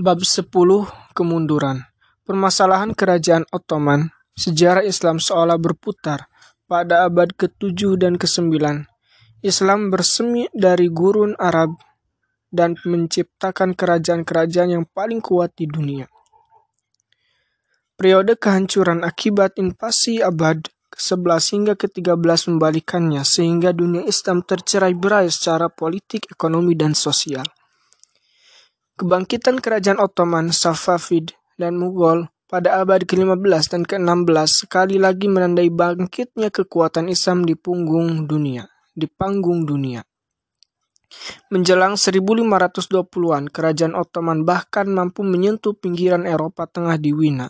Bab 10 Kemunduran Permasalahan Kerajaan Ottoman Sejarah Islam seolah berputar pada abad ke-7 dan ke-9. Islam bersemi dari gurun Arab dan menciptakan kerajaan-kerajaan yang paling kuat di dunia. Periode kehancuran akibat invasi abad ke-11 hingga ke-13 membalikannya sehingga dunia Islam tercerai-berai secara politik, ekonomi, dan sosial. Kebangkitan kerajaan Ottoman, Safavid, dan Mughal pada abad ke-15 dan ke-16 sekali lagi menandai bangkitnya kekuatan Islam di punggung dunia, di panggung dunia. Menjelang 1520-an, kerajaan Ottoman bahkan mampu menyentuh pinggiran Eropa Tengah di Wina.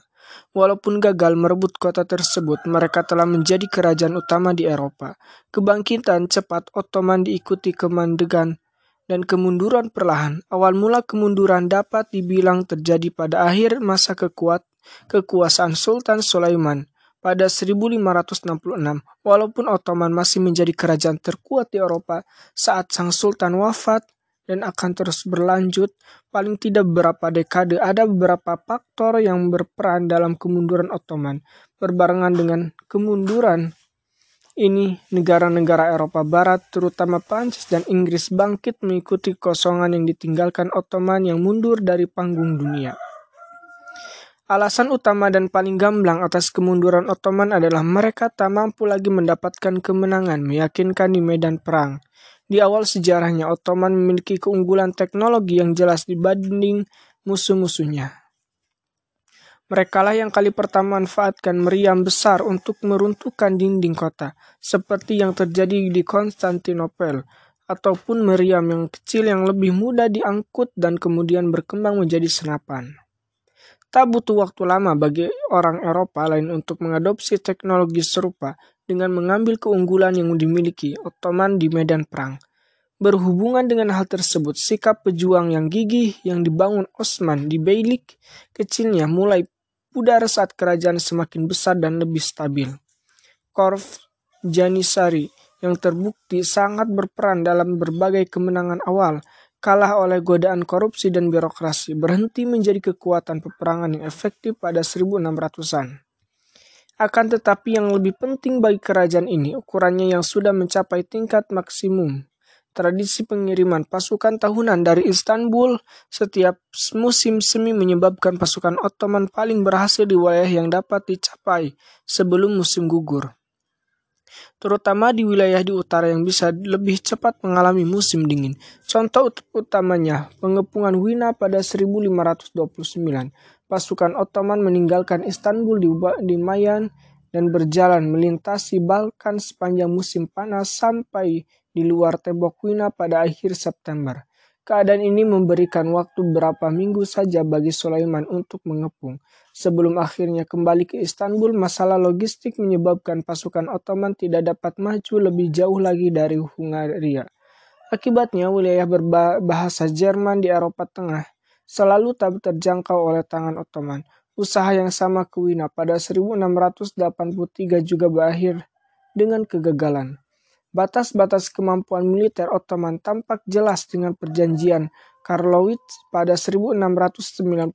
Walaupun gagal merebut kota tersebut, mereka telah menjadi kerajaan utama di Eropa. Kebangkitan cepat Ottoman diikuti kemandegan dan kemunduran perlahan. Awal mula kemunduran dapat dibilang terjadi pada akhir masa kekuat kekuasaan Sultan Sulaiman pada 1566. Walaupun Ottoman masih menjadi kerajaan terkuat di Eropa saat sang sultan wafat dan akan terus berlanjut, paling tidak beberapa dekade ada beberapa faktor yang berperan dalam kemunduran Ottoman. Berbarengan dengan kemunduran ini, negara-negara Eropa Barat, terutama Prancis dan Inggris, bangkit mengikuti kosongan yang ditinggalkan Ottoman yang mundur dari panggung dunia. Alasan utama dan paling gamblang atas kemunduran Ottoman adalah mereka tak mampu lagi mendapatkan kemenangan meyakinkan di medan perang. Di awal sejarahnya, Ottoman memiliki keunggulan teknologi yang jelas dibanding musuh-musuhnya. Merekalah yang kali pertama manfaatkan meriam besar untuk meruntuhkan dinding kota, seperti yang terjadi di Konstantinopel, ataupun meriam yang kecil yang lebih mudah diangkut dan kemudian berkembang menjadi senapan. Tak butuh waktu lama bagi orang Eropa lain untuk mengadopsi teknologi serupa dengan mengambil keunggulan yang dimiliki Ottoman di medan perang. Berhubungan dengan hal tersebut, sikap pejuang yang gigih yang dibangun Osman di Beylik kecilnya mulai pudar saat kerajaan semakin besar dan lebih stabil. Korf Janisari yang terbukti sangat berperan dalam berbagai kemenangan awal, kalah oleh godaan korupsi dan birokrasi, berhenti menjadi kekuatan peperangan yang efektif pada 1600-an. Akan tetapi yang lebih penting bagi kerajaan ini, ukurannya yang sudah mencapai tingkat maksimum, Tradisi pengiriman pasukan tahunan dari Istanbul setiap musim semi menyebabkan pasukan Ottoman paling berhasil di wilayah yang dapat dicapai sebelum musim gugur. Terutama di wilayah di utara yang bisa lebih cepat mengalami musim dingin. Contoh utamanya pengepungan Wina pada 1529. Pasukan Ottoman meninggalkan Istanbul di, di Mayan dan berjalan melintasi Balkan sepanjang musim panas sampai di luar tembok Wina pada akhir September. Keadaan ini memberikan waktu beberapa minggu saja bagi Sulaiman untuk mengepung. Sebelum akhirnya kembali ke Istanbul, masalah logistik menyebabkan pasukan Ottoman tidak dapat maju lebih jauh lagi dari Hungaria. Akibatnya, wilayah berbahasa Jerman di Eropa Tengah selalu tak terjangkau oleh tangan Ottoman. Usaha yang sama ke Wina pada 1683 juga berakhir dengan kegagalan. Batas-batas kemampuan militer Ottoman tampak jelas dengan perjanjian Karlowitz pada 1699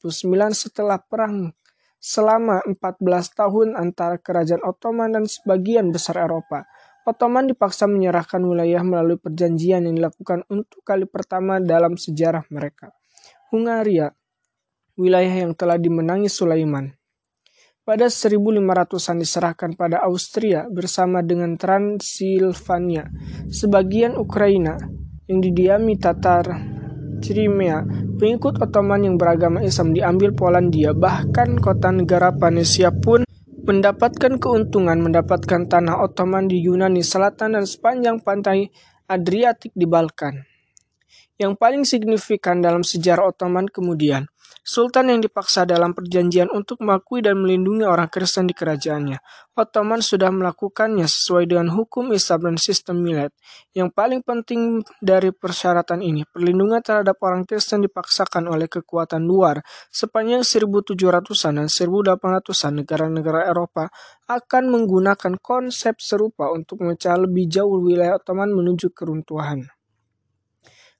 setelah perang selama 14 tahun antara kerajaan Ottoman dan sebagian besar Eropa. Ottoman dipaksa menyerahkan wilayah melalui perjanjian yang dilakukan untuk kali pertama dalam sejarah mereka. Hungaria, wilayah yang telah dimenangi Sulaiman, pada 1500-an diserahkan pada Austria bersama dengan Transilvania, sebagian Ukraina yang didiami Tatar, Crimea, pengikut Ottoman yang beragama Islam diambil Polandia, bahkan kota negara Panesia pun mendapatkan keuntungan mendapatkan tanah Ottoman di Yunani Selatan dan sepanjang pantai Adriatik di Balkan. Yang paling signifikan dalam sejarah Ottoman kemudian Sultan yang dipaksa dalam perjanjian untuk mengakui dan melindungi orang Kristen di kerajaannya. Ottoman sudah melakukannya sesuai dengan hukum Islam dan sistem milet. Yang paling penting dari persyaratan ini, perlindungan terhadap orang Kristen dipaksakan oleh kekuatan luar. Sepanjang 1700-an dan 1800-an negara-negara Eropa akan menggunakan konsep serupa untuk memecah lebih jauh wilayah Ottoman menuju keruntuhan.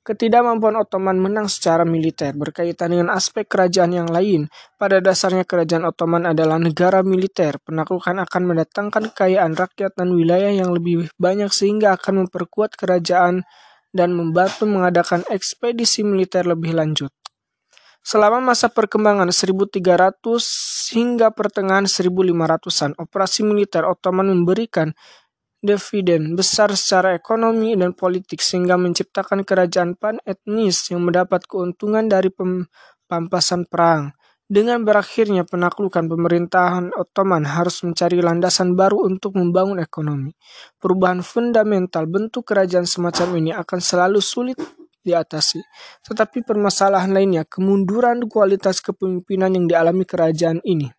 Ketidakmampuan Ottoman menang secara militer berkaitan dengan aspek kerajaan yang lain. Pada dasarnya kerajaan Ottoman adalah negara militer. Penaklukan akan mendatangkan kekayaan rakyat dan wilayah yang lebih banyak sehingga akan memperkuat kerajaan dan membantu mengadakan ekspedisi militer lebih lanjut. Selama masa perkembangan 1300 hingga pertengahan 1500-an, operasi militer Ottoman memberikan dividen besar secara ekonomi dan politik sehingga menciptakan kerajaan pan-etnis yang mendapat keuntungan dari pampasan perang. Dengan berakhirnya penaklukan pemerintahan Ottoman harus mencari landasan baru untuk membangun ekonomi. Perubahan fundamental bentuk kerajaan semacam ini akan selalu sulit diatasi. Tetapi permasalahan lainnya, kemunduran kualitas kepemimpinan yang dialami kerajaan ini.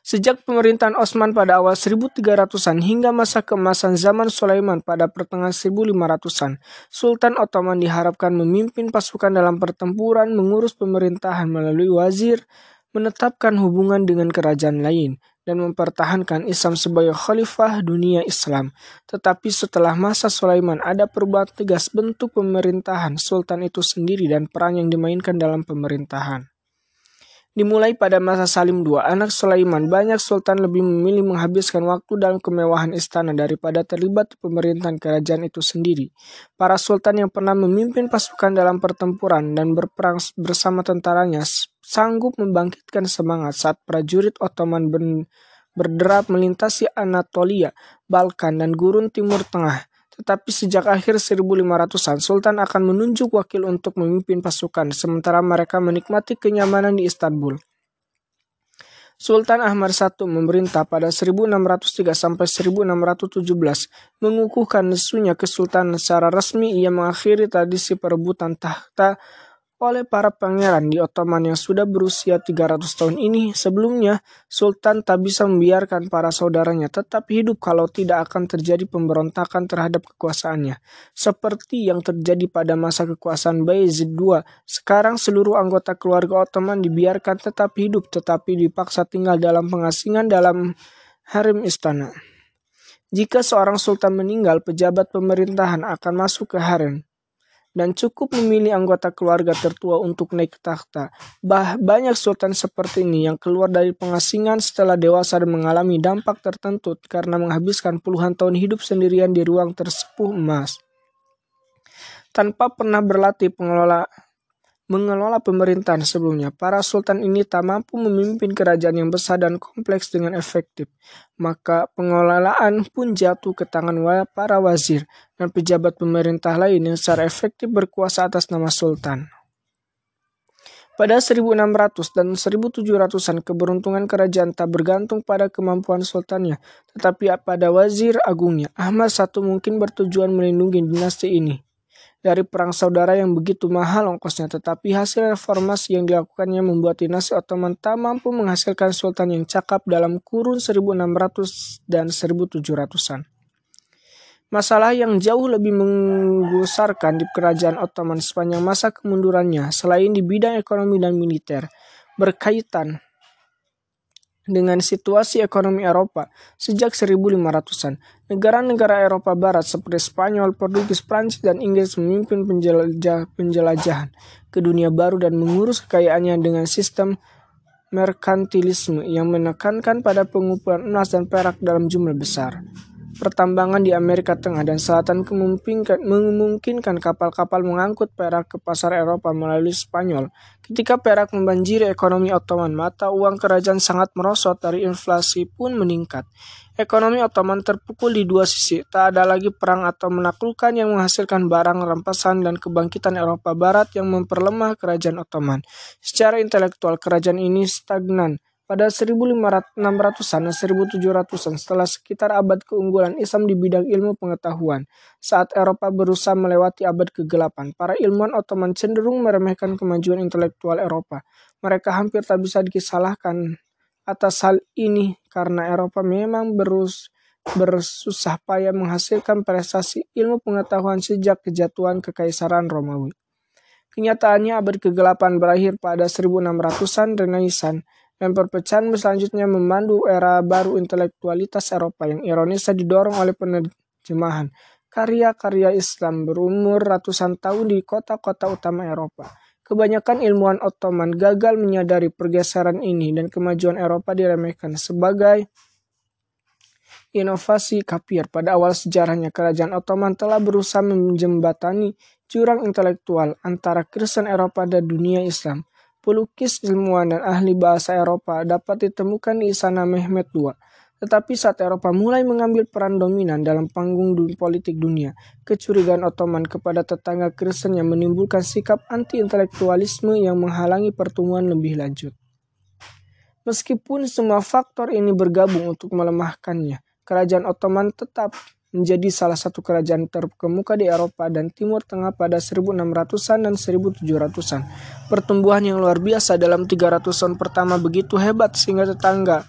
Sejak pemerintahan Osman pada awal 1300-an hingga masa keemasan zaman Sulaiman pada pertengahan 1500-an, Sultan Ottoman diharapkan memimpin pasukan dalam pertempuran, mengurus pemerintahan melalui wazir, menetapkan hubungan dengan kerajaan lain, dan mempertahankan Islam sebagai khalifah dunia Islam. Tetapi setelah masa Sulaiman ada perubahan tegas bentuk pemerintahan Sultan itu sendiri dan peran yang dimainkan dalam pemerintahan. Dimulai pada masa Salim II, anak Sulaiman, banyak sultan lebih memilih menghabiskan waktu dalam kemewahan istana daripada terlibat pemerintahan kerajaan itu sendiri. Para sultan yang pernah memimpin pasukan dalam pertempuran dan berperang bersama tentaranya sanggup membangkitkan semangat saat prajurit Ottoman berderap melintasi Anatolia, Balkan, dan gurun Timur Tengah. Tetapi sejak akhir 1500-an, Sultan akan menunjuk wakil untuk memimpin pasukan, sementara mereka menikmati kenyamanan di Istanbul. Sultan Ahmad I memerintah pada 1603 sampai 1617 mengukuhkan nesunya kesultanan secara resmi ia mengakhiri tradisi perebutan tahta oleh para pangeran di Ottoman yang sudah berusia 300 tahun ini. Sebelumnya, Sultan tak bisa membiarkan para saudaranya tetap hidup kalau tidak akan terjadi pemberontakan terhadap kekuasaannya. Seperti yang terjadi pada masa kekuasaan Bayezid II, sekarang seluruh anggota keluarga Ottoman dibiarkan tetap hidup tetapi dipaksa tinggal dalam pengasingan dalam harem istana. Jika seorang sultan meninggal, pejabat pemerintahan akan masuk ke harem dan cukup memilih anggota keluarga tertua untuk naik tahta. Bah, banyak sultan seperti ini yang keluar dari pengasingan setelah dewasa dan mengalami dampak tertentu karena menghabiskan puluhan tahun hidup sendirian di ruang tersepuh emas. Tanpa pernah berlatih pengelola mengelola pemerintahan sebelumnya, para sultan ini tak mampu memimpin kerajaan yang besar dan kompleks dengan efektif. Maka pengelolaan pun jatuh ke tangan para wazir dan pejabat pemerintah lain yang secara efektif berkuasa atas nama sultan. Pada 1600 dan 1700-an keberuntungan kerajaan tak bergantung pada kemampuan sultannya, tetapi pada wazir agungnya. Ahmad I mungkin bertujuan melindungi dinasti ini dari perang saudara yang begitu mahal ongkosnya, tetapi hasil reformasi yang dilakukannya membuat dinasti Ottoman tak mampu menghasilkan sultan yang cakap dalam kurun 1600 dan 1700-an. Masalah yang jauh lebih menggusarkan di kerajaan Ottoman sepanjang masa kemundurannya, selain di bidang ekonomi dan militer, berkaitan dengan situasi ekonomi Eropa sejak 1500-an. Negara-negara Eropa Barat seperti Spanyol, Portugis, Prancis, dan Inggris memimpin penjelajah penjelajahan ke dunia baru dan mengurus kekayaannya dengan sistem merkantilisme yang menekankan pada pengumpulan emas dan perak dalam jumlah besar pertambangan di Amerika Tengah dan Selatan memungkinkan kapal-kapal mengangkut perak ke pasar Eropa melalui Spanyol. Ketika perak membanjiri ekonomi Ottoman, mata uang kerajaan sangat merosot dari inflasi pun meningkat. Ekonomi Ottoman terpukul di dua sisi, tak ada lagi perang atau menaklukkan yang menghasilkan barang rampasan dan kebangkitan Eropa Barat yang memperlemah kerajaan Ottoman. Secara intelektual, kerajaan ini stagnan pada 1600-an dan 1700-an setelah sekitar abad keunggulan Islam di bidang ilmu pengetahuan, saat Eropa berusaha melewati abad kegelapan, para ilmuwan Ottoman cenderung meremehkan kemajuan intelektual Eropa. Mereka hampir tak bisa disalahkan atas hal ini karena Eropa memang berus bersusah payah menghasilkan prestasi ilmu pengetahuan sejak kejatuhan kekaisaran Romawi. Kenyataannya abad kegelapan berakhir pada 1600-an Renaissance dan perpecahan selanjutnya memandu era baru intelektualitas Eropa yang ironisnya didorong oleh penerjemahan karya-karya Islam berumur ratusan tahun di kota-kota utama Eropa. Kebanyakan ilmuwan Ottoman gagal menyadari pergeseran ini dan kemajuan Eropa diremehkan sebagai inovasi kapir. Pada awal sejarahnya, kerajaan Ottoman telah berusaha menjembatani jurang intelektual antara Kristen Eropa dan dunia Islam. Pelukis, ilmuwan, dan ahli bahasa Eropa dapat ditemukan di Istana Mehmet II tetapi saat Eropa mulai mengambil peran dominan dalam panggung politik dunia, kecurigaan Ottoman kepada tetangga Kristen yang menimbulkan sikap anti-intelektualisme yang menghalangi pertumbuhan lebih lanjut. Meskipun semua faktor ini bergabung untuk melemahkannya, kerajaan Ottoman tetap menjadi salah satu kerajaan terkemuka di Eropa dan Timur Tengah pada 1600-an dan 1700-an. Pertumbuhan yang luar biasa dalam 300 tahun pertama begitu hebat sehingga tetangga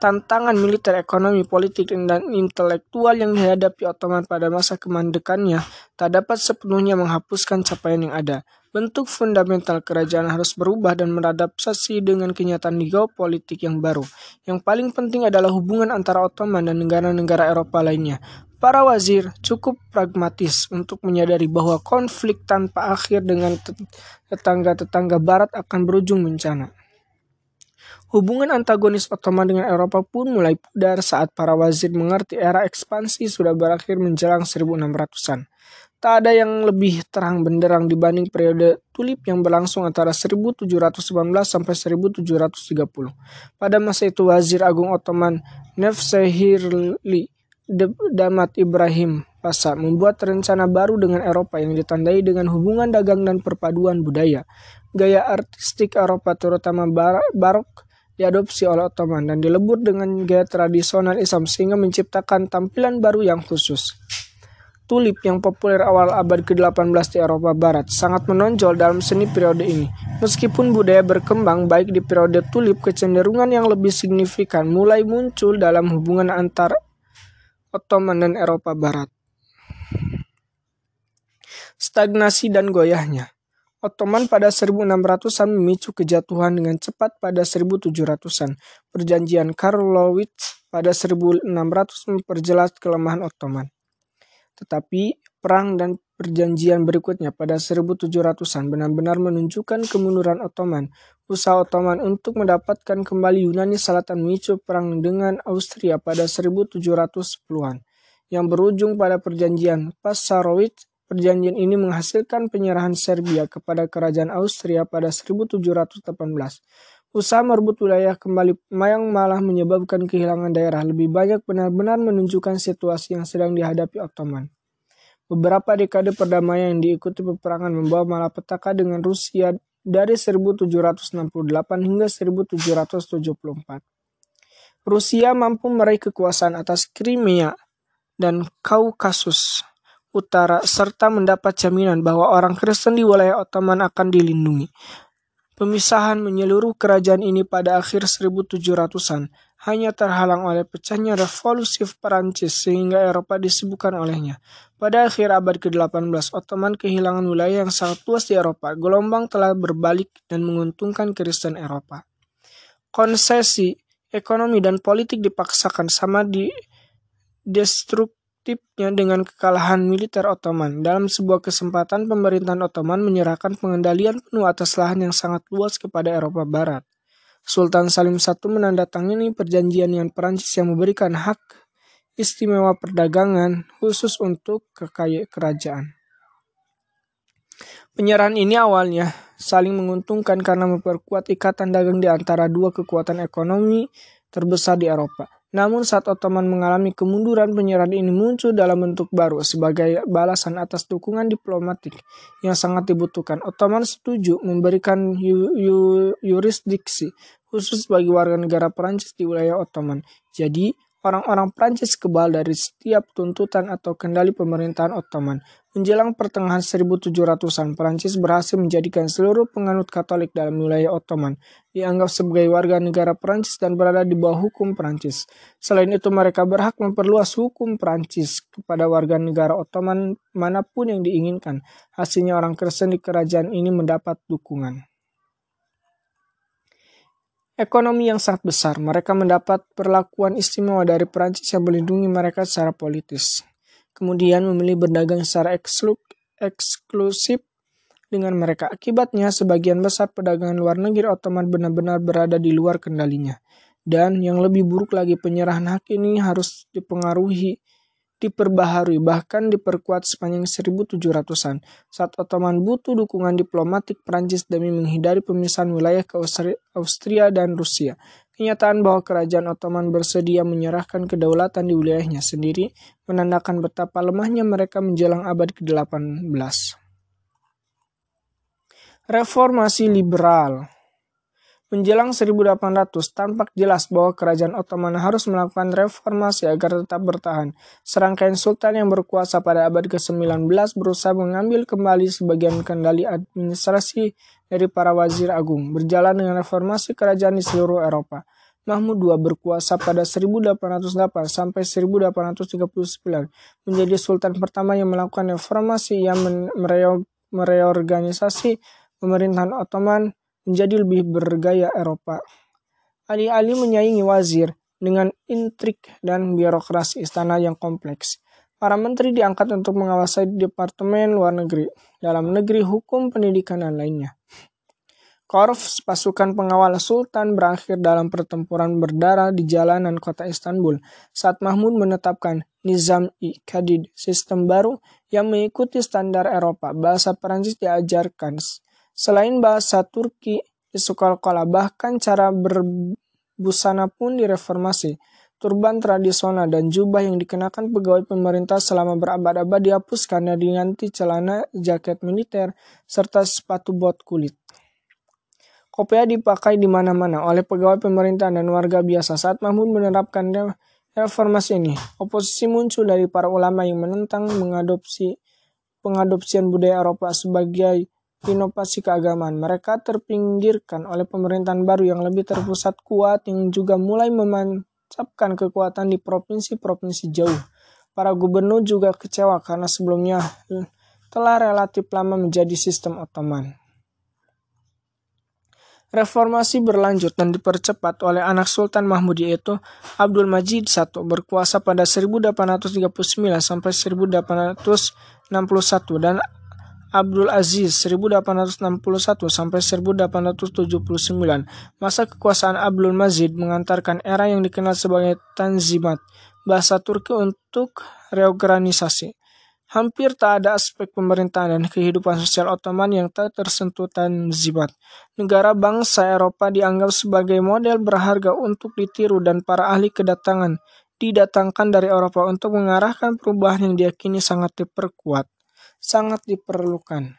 Tantangan militer, ekonomi, politik, dan intelektual yang dihadapi Ottoman pada masa kemandekannya tak dapat sepenuhnya menghapuskan capaian yang ada. Bentuk fundamental kerajaan harus berubah dan beradaptasi dengan kenyataan geopolitik yang baru. Yang paling penting adalah hubungan antara Ottoman dan negara-negara Eropa lainnya. Para wazir cukup pragmatis untuk menyadari bahwa konflik tanpa akhir dengan tetangga-tetangga barat akan berujung bencana. Hubungan antagonis Ottoman dengan Eropa pun mulai pudar saat para wazir mengerti era ekspansi sudah berakhir menjelang 1600-an. Tak ada yang lebih terang benderang dibanding periode tulip yang berlangsung antara 1719 sampai 1730. Pada masa itu Wazir Agung Ottoman Nevzehirli Damat Ibrahim Pasha membuat rencana baru dengan Eropa yang ditandai dengan hubungan dagang dan perpaduan budaya. Gaya artistik Eropa terutama barok diadopsi oleh Ottoman dan dilebur dengan gaya tradisional Islam sehingga menciptakan tampilan baru yang khusus. Tulip yang populer awal abad ke-18 di Eropa Barat sangat menonjol dalam seni periode ini. Meskipun budaya berkembang baik di periode tulip, kecenderungan yang lebih signifikan mulai muncul dalam hubungan antar Ottoman dan Eropa Barat. Stagnasi dan goyahnya. Ottoman pada 1600-an memicu kejatuhan dengan cepat pada 1700-an. Perjanjian Karlowitz pada 1600 memperjelas kelemahan Ottoman. Tetapi perang dan perjanjian berikutnya pada 1700-an benar-benar menunjukkan kemunduran Ottoman. Usaha Ottoman untuk mendapatkan kembali Yunani Selatan memicu perang dengan Austria pada 1710-an yang berujung pada perjanjian Passarowitz Perjanjian ini menghasilkan penyerahan Serbia kepada kerajaan Austria pada 1718. Usaha merebut wilayah kembali Mayang malah menyebabkan kehilangan daerah lebih banyak benar-benar menunjukkan situasi yang sedang dihadapi Ottoman. Beberapa dekade perdamaian yang diikuti peperangan membawa malapetaka dengan Rusia dari 1768 hingga 1774. Rusia mampu meraih kekuasaan atas Crimea dan Kaukasus Utara serta mendapat jaminan bahwa orang Kristen di wilayah Ottoman akan dilindungi. Pemisahan menyeluruh kerajaan ini pada akhir 1700-an hanya terhalang oleh pecahnya revolusi Perancis sehingga Eropa disibukkan olehnya. Pada akhir abad ke-18, Ottoman kehilangan wilayah yang sangat luas di Eropa. Gelombang telah berbalik dan menguntungkan Kristen Eropa. Konsesi ekonomi dan politik dipaksakan sama di destruk Tipnya dengan kekalahan militer Ottoman. Dalam sebuah kesempatan, pemerintahan Ottoman menyerahkan pengendalian penuh atas lahan yang sangat luas kepada Eropa Barat. Sultan Salim I menandatangani perjanjian dengan Perancis yang memberikan hak istimewa perdagangan khusus untuk kekayaan kerajaan. Penyerahan ini awalnya saling menguntungkan karena memperkuat ikatan dagang di antara dua kekuatan ekonomi terbesar di Eropa. Namun saat Ottoman mengalami kemunduran, penyerahan ini muncul dalam bentuk baru sebagai balasan atas dukungan diplomatik yang sangat dibutuhkan. Ottoman setuju memberikan yurisdiksi khusus bagi warga negara Prancis di wilayah Ottoman. Jadi, Orang-orang Prancis kebal dari setiap tuntutan atau kendali pemerintahan Ottoman. Menjelang pertengahan 1700-an, Prancis berhasil menjadikan seluruh penganut Katolik dalam wilayah Ottoman dianggap sebagai warga negara Prancis dan berada di bawah hukum Prancis. Selain itu, mereka berhak memperluas hukum Prancis kepada warga negara Ottoman mana pun yang diinginkan. Hasilnya orang Kristen di kerajaan ini mendapat dukungan ekonomi yang sangat besar. Mereka mendapat perlakuan istimewa dari Perancis yang melindungi mereka secara politis. kemudian memilih berdagang secara eksklusif dengan mereka. Akibatnya, sebagian besar perdagangan luar negeri Ottoman benar-benar berada di luar kendalinya. Dan yang lebih buruk lagi, penyerahan hak ini harus dipengaruhi diperbaharui bahkan diperkuat sepanjang 1700-an saat Ottoman butuh dukungan diplomatik Prancis demi menghindari pemisahan wilayah ke Austria dan Rusia. Kenyataan bahwa kerajaan Ottoman bersedia menyerahkan kedaulatan di wilayahnya sendiri menandakan betapa lemahnya mereka menjelang abad ke-18. Reformasi liberal Menjelang 1800, tampak jelas bahwa kerajaan Ottoman harus melakukan reformasi agar tetap bertahan. Serangkaian sultan yang berkuasa pada abad ke-19 berusaha mengambil kembali sebagian kendali administrasi dari para wazir agung, berjalan dengan reformasi kerajaan di seluruh Eropa. Mahmud II berkuasa pada 1808 sampai 1839, menjadi sultan pertama yang melakukan reformasi yang mereorganisasi pemerintahan Ottoman menjadi lebih bergaya Eropa. Alih-alih menyaingi wazir dengan intrik dan birokrasi istana yang kompleks, para menteri diangkat untuk mengawasi departemen luar negeri, dalam negeri, hukum, pendidikan, dan lainnya. Korps pasukan pengawal Sultan berakhir dalam pertempuran berdarah di jalanan kota Istanbul saat Mahmud menetapkan Nizam-i Kadid, sistem baru yang mengikuti standar Eropa. Bahasa Perancis diajarkan Selain bahasa Turki di sekolah-sekolah, bahkan cara berbusana pun direformasi. Turban tradisional dan jubah yang dikenakan pegawai pemerintah selama berabad-abad dihapuskan dan diganti celana, jaket militer, serta sepatu bot kulit. Kopiah dipakai di mana-mana oleh pegawai pemerintah dan warga biasa saat Mahmud menerapkan reformasi ini. Oposisi muncul dari para ulama yang menentang mengadopsi pengadopsian budaya Eropa sebagai inovasi keagamaan. Mereka terpinggirkan oleh pemerintahan baru yang lebih terpusat kuat yang juga mulai memancapkan kekuatan di provinsi-provinsi jauh. Para gubernur juga kecewa karena sebelumnya telah relatif lama menjadi sistem Ottoman. Reformasi berlanjut dan dipercepat oleh anak Sultan Mahmud yaitu Abdul Majid I berkuasa pada 1839 sampai 1861 dan Abdul Aziz 1861 sampai 1879. Masa kekuasaan Abdul Majid mengantarkan era yang dikenal sebagai Tanzimat, bahasa Turki untuk reorganisasi. Hampir tak ada aspek pemerintahan dan kehidupan sosial Ottoman yang tak tersentuh Tanzimat. Negara bangsa Eropa dianggap sebagai model berharga untuk ditiru dan para ahli kedatangan didatangkan dari Eropa untuk mengarahkan perubahan yang diyakini sangat diperkuat sangat diperlukan.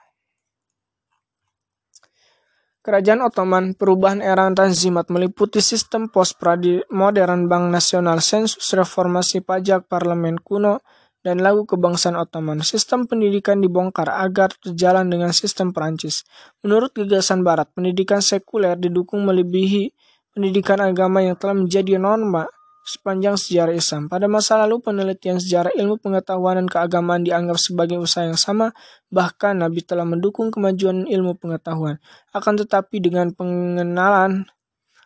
Kerajaan Ottoman, perubahan era Tanzimat meliputi sistem post-modern bank nasional, sensus reformasi pajak, parlemen kuno, dan lagu kebangsaan Ottoman. Sistem pendidikan dibongkar agar berjalan dengan sistem Perancis. Menurut gagasan Barat, pendidikan sekuler didukung melebihi pendidikan agama yang telah menjadi norma sepanjang sejarah Islam. Pada masa lalu, penelitian sejarah ilmu pengetahuan dan keagamaan dianggap sebagai usaha yang sama, bahkan Nabi telah mendukung kemajuan ilmu pengetahuan. Akan tetapi dengan pengenalan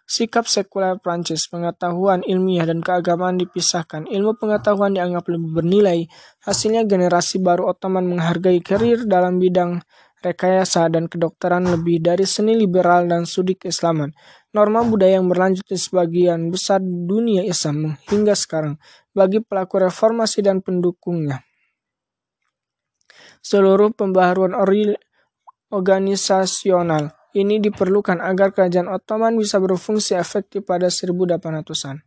sikap sekuler Prancis, pengetahuan ilmiah dan keagamaan dipisahkan. Ilmu pengetahuan dianggap lebih bernilai. Hasilnya generasi baru Ottoman menghargai karir dalam bidang rekayasa dan kedokteran lebih dari seni liberal dan studi keislaman. Norma budaya yang berlanjut di sebagian besar dunia Islam hingga sekarang bagi pelaku reformasi dan pendukungnya. Seluruh pembaharuan organisasional ini diperlukan agar kerajaan Ottoman bisa berfungsi efektif pada 1800-an.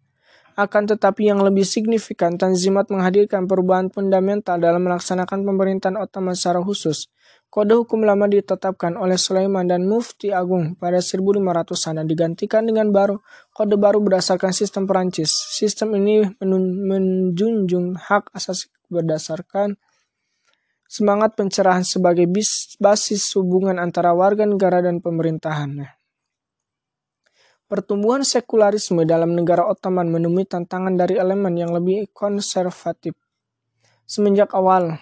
Akan tetapi yang lebih signifikan, Tanzimat menghadirkan perubahan fundamental dalam melaksanakan pemerintahan Ottoman secara khusus. Kode hukum lama ditetapkan oleh Sulaiman dan Mufti Agung pada 1500-an dan digantikan dengan baru kode baru berdasarkan sistem Perancis. Sistem ini menjunjung hak asasi berdasarkan semangat pencerahan sebagai basis hubungan antara warga negara dan pemerintahan. Pertumbuhan sekularisme dalam negara Ottoman menemui tantangan dari elemen yang lebih konservatif. Semenjak awal,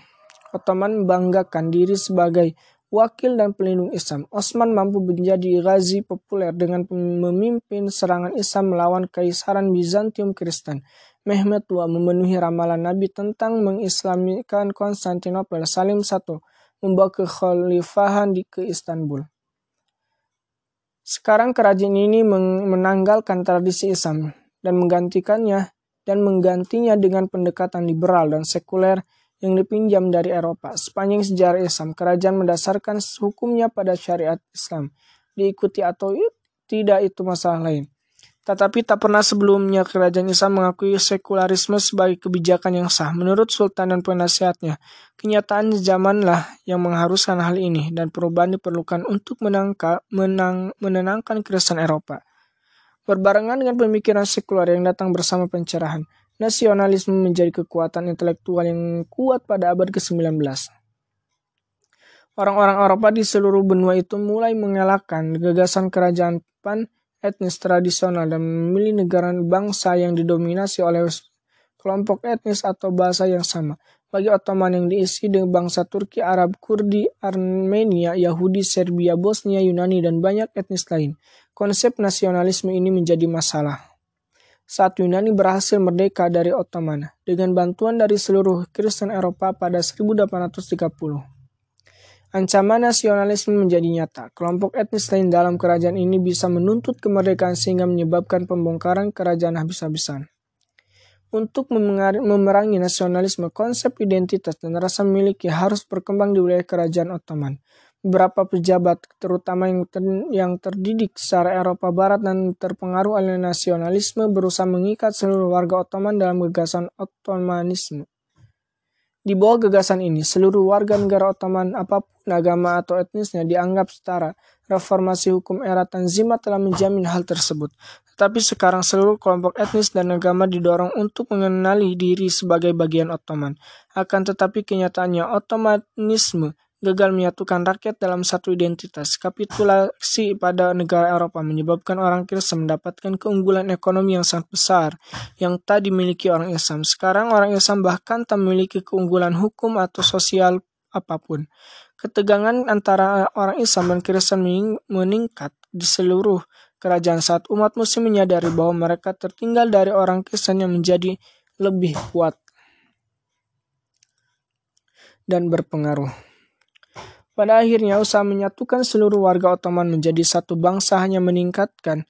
Ottoman membanggakan diri sebagai wakil dan pelindung Islam. Osman mampu menjadi ghazi populer dengan memimpin serangan Islam melawan Kaisaran Bizantium Kristen. Mehmet II memenuhi ramalan Nabi tentang mengislamikan Konstantinopel. Salim I membawa kekhalifahan di ke Istanbul. Sekarang kerajaan ini menanggalkan tradisi Islam dan menggantikannya dan menggantinya dengan pendekatan liberal dan sekuler yang dipinjam dari Eropa. Sepanjang sejarah Islam, kerajaan mendasarkan hukumnya pada syariat Islam. Diikuti atau tidak itu masalah lain. Tetapi tak pernah sebelumnya kerajaan Islam mengakui sekularisme sebagai kebijakan yang sah. Menurut Sultan dan penasihatnya, kenyataan zamanlah yang mengharuskan hal ini dan perubahan diperlukan untuk menangka, menang, menenangkan keresahan Eropa. Berbarengan dengan pemikiran sekular yang datang bersama pencerahan, nasionalisme menjadi kekuatan intelektual yang kuat pada abad ke-19. Orang-orang Eropa di seluruh benua itu mulai mengelakkan gagasan kerajaan pan etnis tradisional dan memilih negara bangsa yang didominasi oleh kelompok etnis atau bahasa yang sama. Bagi Ottoman yang diisi dengan bangsa Turki, Arab, Kurdi, Armenia, Yahudi, Serbia, Bosnia, Yunani, dan banyak etnis lain. Konsep nasionalisme ini menjadi masalah. Saat Yunani berhasil merdeka dari Ottoman dengan bantuan dari seluruh Kristen Eropa pada 1830. Ancaman nasionalisme menjadi nyata. Kelompok etnis lain dalam kerajaan ini bisa menuntut kemerdekaan sehingga menyebabkan pembongkaran kerajaan habis-habisan. Untuk memerangi nasionalisme, konsep identitas dan rasa memiliki harus berkembang di wilayah kerajaan Ottoman. Beberapa pejabat, terutama yang, ter yang terdidik secara Eropa Barat dan terpengaruh oleh nasionalisme, berusaha mengikat seluruh warga Ottoman dalam gagasan Ottomanisme. Di bawah gagasan ini, seluruh warga negara Ottoman apa pun agama atau etnisnya dianggap setara. Reformasi hukum era Tanzimat telah menjamin hal tersebut. Tetapi sekarang seluruh kelompok etnis dan agama didorong untuk mengenali diri sebagai bagian Ottoman. Akan tetapi kenyataannya Ottomanisme gagal menyatukan rakyat dalam satu identitas. Kapitulasi pada negara Eropa menyebabkan orang Kristen mendapatkan keunggulan ekonomi yang sangat besar yang tak dimiliki orang Islam. Sekarang orang Islam bahkan tak memiliki keunggulan hukum atau sosial apa pun. Ketegangan antara orang Islam dan Kristen meningkat di seluruh kerajaan saat umat muslim menyadari bahwa mereka tertinggal dari orang Kristen yang menjadi lebih kuat dan berpengaruh. Pada akhirnya, usaha menyatukan seluruh warga Ottoman menjadi satu bangsa hanya meningkatkan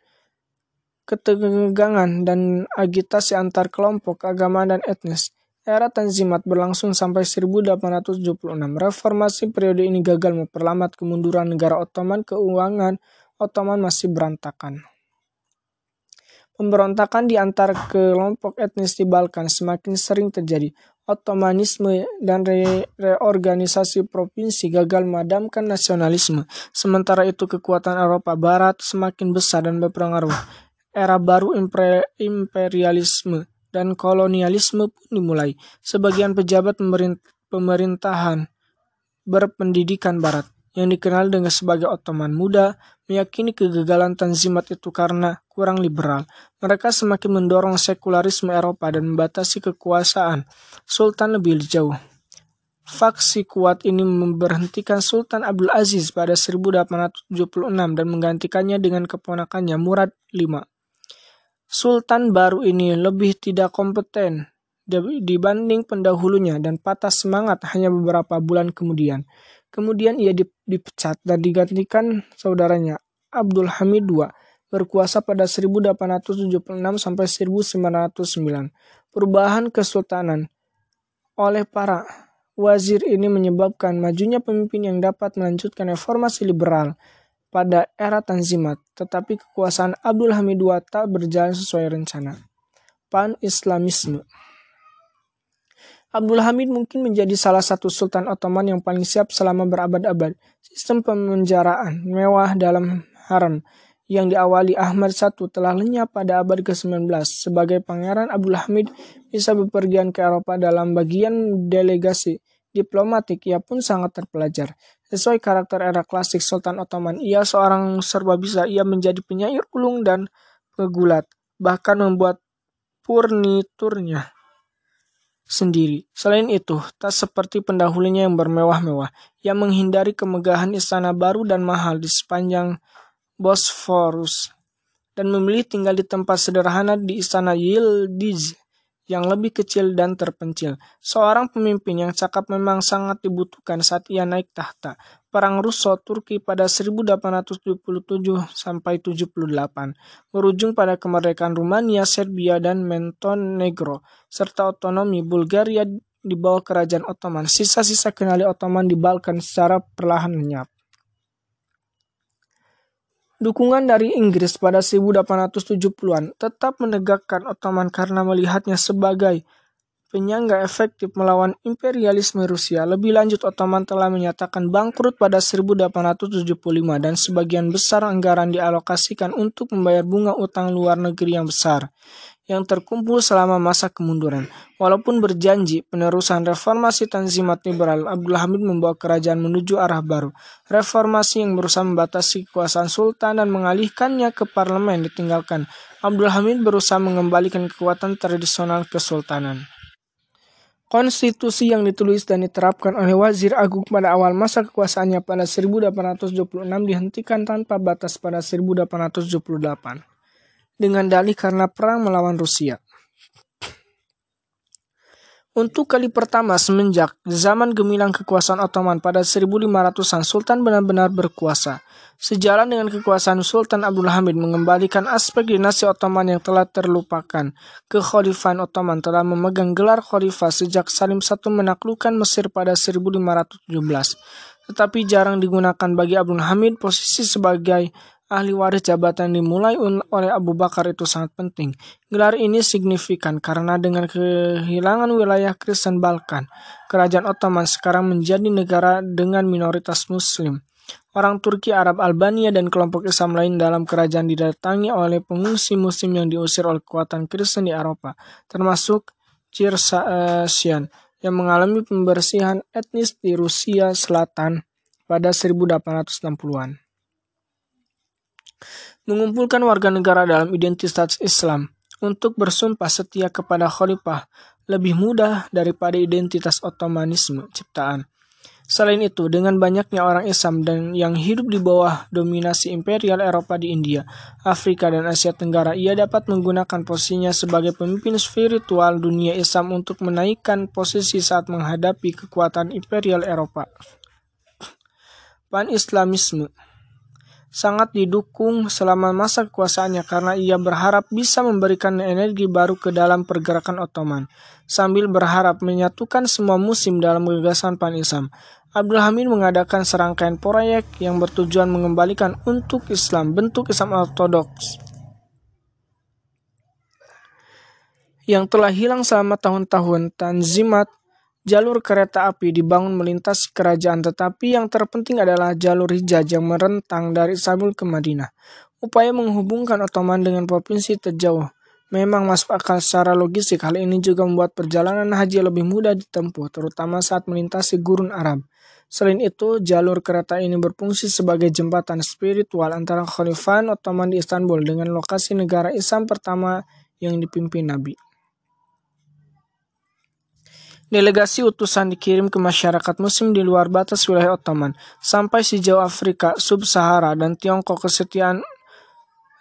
ketegangan dan agitasi antar kelompok, agama, dan etnis. Era Tanzimat berlangsung sampai 1876. Reformasi periode ini gagal memperlambat kemunduran negara Ottoman, keuangan Ottoman masih berantakan. Pemberontakan di antara kelompok etnis di Balkan semakin sering terjadi. Ottomanisme dan re reorganisasi provinsi gagal memadamkan nasionalisme. Sementara itu kekuatan Eropa Barat semakin besar dan berpengaruh. Era baru imperialisme dan kolonialisme pun dimulai. Sebagian pejabat pemerintahan berpendidikan Barat yang dikenal dengan sebagai Ottoman muda meyakini kegagalan Tanzimat itu karena kurang liberal. Mereka semakin mendorong sekularisme Eropa dan membatasi kekuasaan Sultan lebih jauh. Faksi kuat ini memberhentikan Sultan Abdul Aziz pada 1876 dan menggantikannya dengan keponakannya Murad V. Sultan baru ini lebih tidak kompeten dibanding pendahulunya dan patah semangat hanya beberapa bulan kemudian. Kemudian ia dipecat dan digantikan saudaranya Abdul Hamid II berkuasa pada 1876 sampai 1909. Perubahan kesultanan oleh para wazir ini menyebabkan majunya pemimpin yang dapat melanjutkan reformasi liberal pada era Tanzimat, tetapi kekuasaan Abdul Hamid II tak berjalan sesuai rencana. Pan-Islamisme Abdul Hamid mungkin menjadi salah satu sultan Ottoman yang paling siap selama berabad-abad. Sistem pemenjaraan mewah dalam haram yang diawali Ahmad I telah lenyap pada abad ke-19. Sebagai pangeran Abdul Hamid bisa bepergian ke Eropa dalam bagian delegasi diplomatik, ia pun sangat terpelajar. Sesuai karakter era klasik Sultan Ottoman, ia seorang serba bisa. Ia menjadi penyair ulung dan pegulat, bahkan membuat furniturnya sendiri. Selain itu, tak seperti pendahulunya yang bermewah-mewah, yang menghindari kemegahan istana baru dan mahal di sepanjang Bosphorus, dan memilih tinggal di tempat sederhana di istana Yildiz yang lebih kecil dan terpencil. Seorang pemimpin yang cakap memang sangat dibutuhkan saat ia naik tahta. Perang Russo Turki pada 1877 sampai 78 berujung pada kemerdekaan Rumania, Serbia dan Montenegro serta otonomi Bulgaria di bawah kerajaan Ottoman. Sisa-sisa kendali Ottoman di Balkan secara perlahan lenyap. Dukungan dari Inggris pada 1870-an tetap menegakkan Ottoman karena melihatnya sebagai penyangga efektif melawan imperialisme Rusia. Lebih lanjut, Ottoman telah menyatakan bangkrut pada 1875 dan sebagian besar anggaran dialokasikan untuk membayar bunga utang luar negeri yang besar yang terkumpul selama masa kemunduran. Walaupun berjanji penerusan reformasi Tanzimat liberal, Abdul Hamid membawa kerajaan menuju arah baru. Reformasi yang berusaha membatasi kekuasaan sultan dan mengalihkannya ke parlemen ditinggalkan. Abdul Hamid berusaha mengembalikan kekuatan tradisional kesultanan. Konstitusi yang ditulis dan diterapkan oleh Wazir Agung pada awal masa kekuasaannya pada 1826 dihentikan tanpa batas pada 1878 dengan dalih karena perang melawan Rusia. Untuk kali pertama semenjak zaman gemilang kekuasaan Ottoman pada 1500-an, Sultan benar-benar berkuasa. Sejalan dengan kekuasaan Sultan Abdul Hamid mengembalikan aspek dinasti Ottoman yang telah terlupakan. Kekhalifahan Ottoman telah memegang gelar khalifah sejak Salim I menaklukkan Mesir pada 1517. Tetapi jarang digunakan bagi Abdul Hamid posisi sebagai ahli waris jabatan dimulai oleh Abu Bakar itu sangat penting. Gelar ini signifikan karena dengan kehilangan wilayah Kristen Balkan, kerajaan Ottoman sekarang menjadi negara dengan minoritas muslim. Orang Turki, Arab, Albania, dan kelompok Islam lain dalam kerajaan didatangi oleh pengungsi muslim yang diusir oleh kekuatan Kristen di Eropa, termasuk Circassian yang mengalami pembersihan etnis di Rusia Selatan pada 1860-an mengumpulkan warga negara dalam identitas Islam untuk bersumpah setia kepada khalifah lebih mudah daripada identitas Ottomanisme ciptaan. Selain itu, dengan banyaknya orang Islam dan yang hidup di bawah dominasi imperial Eropa di India, Afrika, dan Asia Tenggara, ia dapat menggunakan posisinya sebagai pemimpin spiritual dunia Islam untuk menaikkan posisi saat menghadapi kekuatan imperial Eropa. Pan-Islamisme sangat didukung selama masa kekuasaannya karena ia berharap bisa memberikan energi baru ke dalam pergerakan Ottoman, sambil berharap menyatukan semua musim dalam gagasan Pan-Islam. Abdul Hamid mengadakan serangkaian proyek yang bertujuan mengembalikan untuk Islam bentuk Islam ortodoks yang telah hilang selama tahun-tahun. Tanzimat Jalur kereta api dibangun melintasi kerajaan tetapi yang terpenting adalah jalur Hijaz yang merentang dari Istanbul ke Madinah. Upaya menghubungkan Ottoman dengan provinsi terjauh memang masuk akal secara logistik. Hal ini juga membuat perjalanan haji lebih mudah ditempuh, terutama saat melintasi gurun Arab. Selain itu, jalur kereta ini berfungsi sebagai jembatan spiritual antara Khalifah Ottoman di Istanbul dengan lokasi negara Islam pertama yang dipimpin Nabi. Delegasi utusan dikirim ke masyarakat muslim di luar batas wilayah Ottoman, sampai sejauh Afrika, Sub-Sahara, dan Tiongkok kesetiaan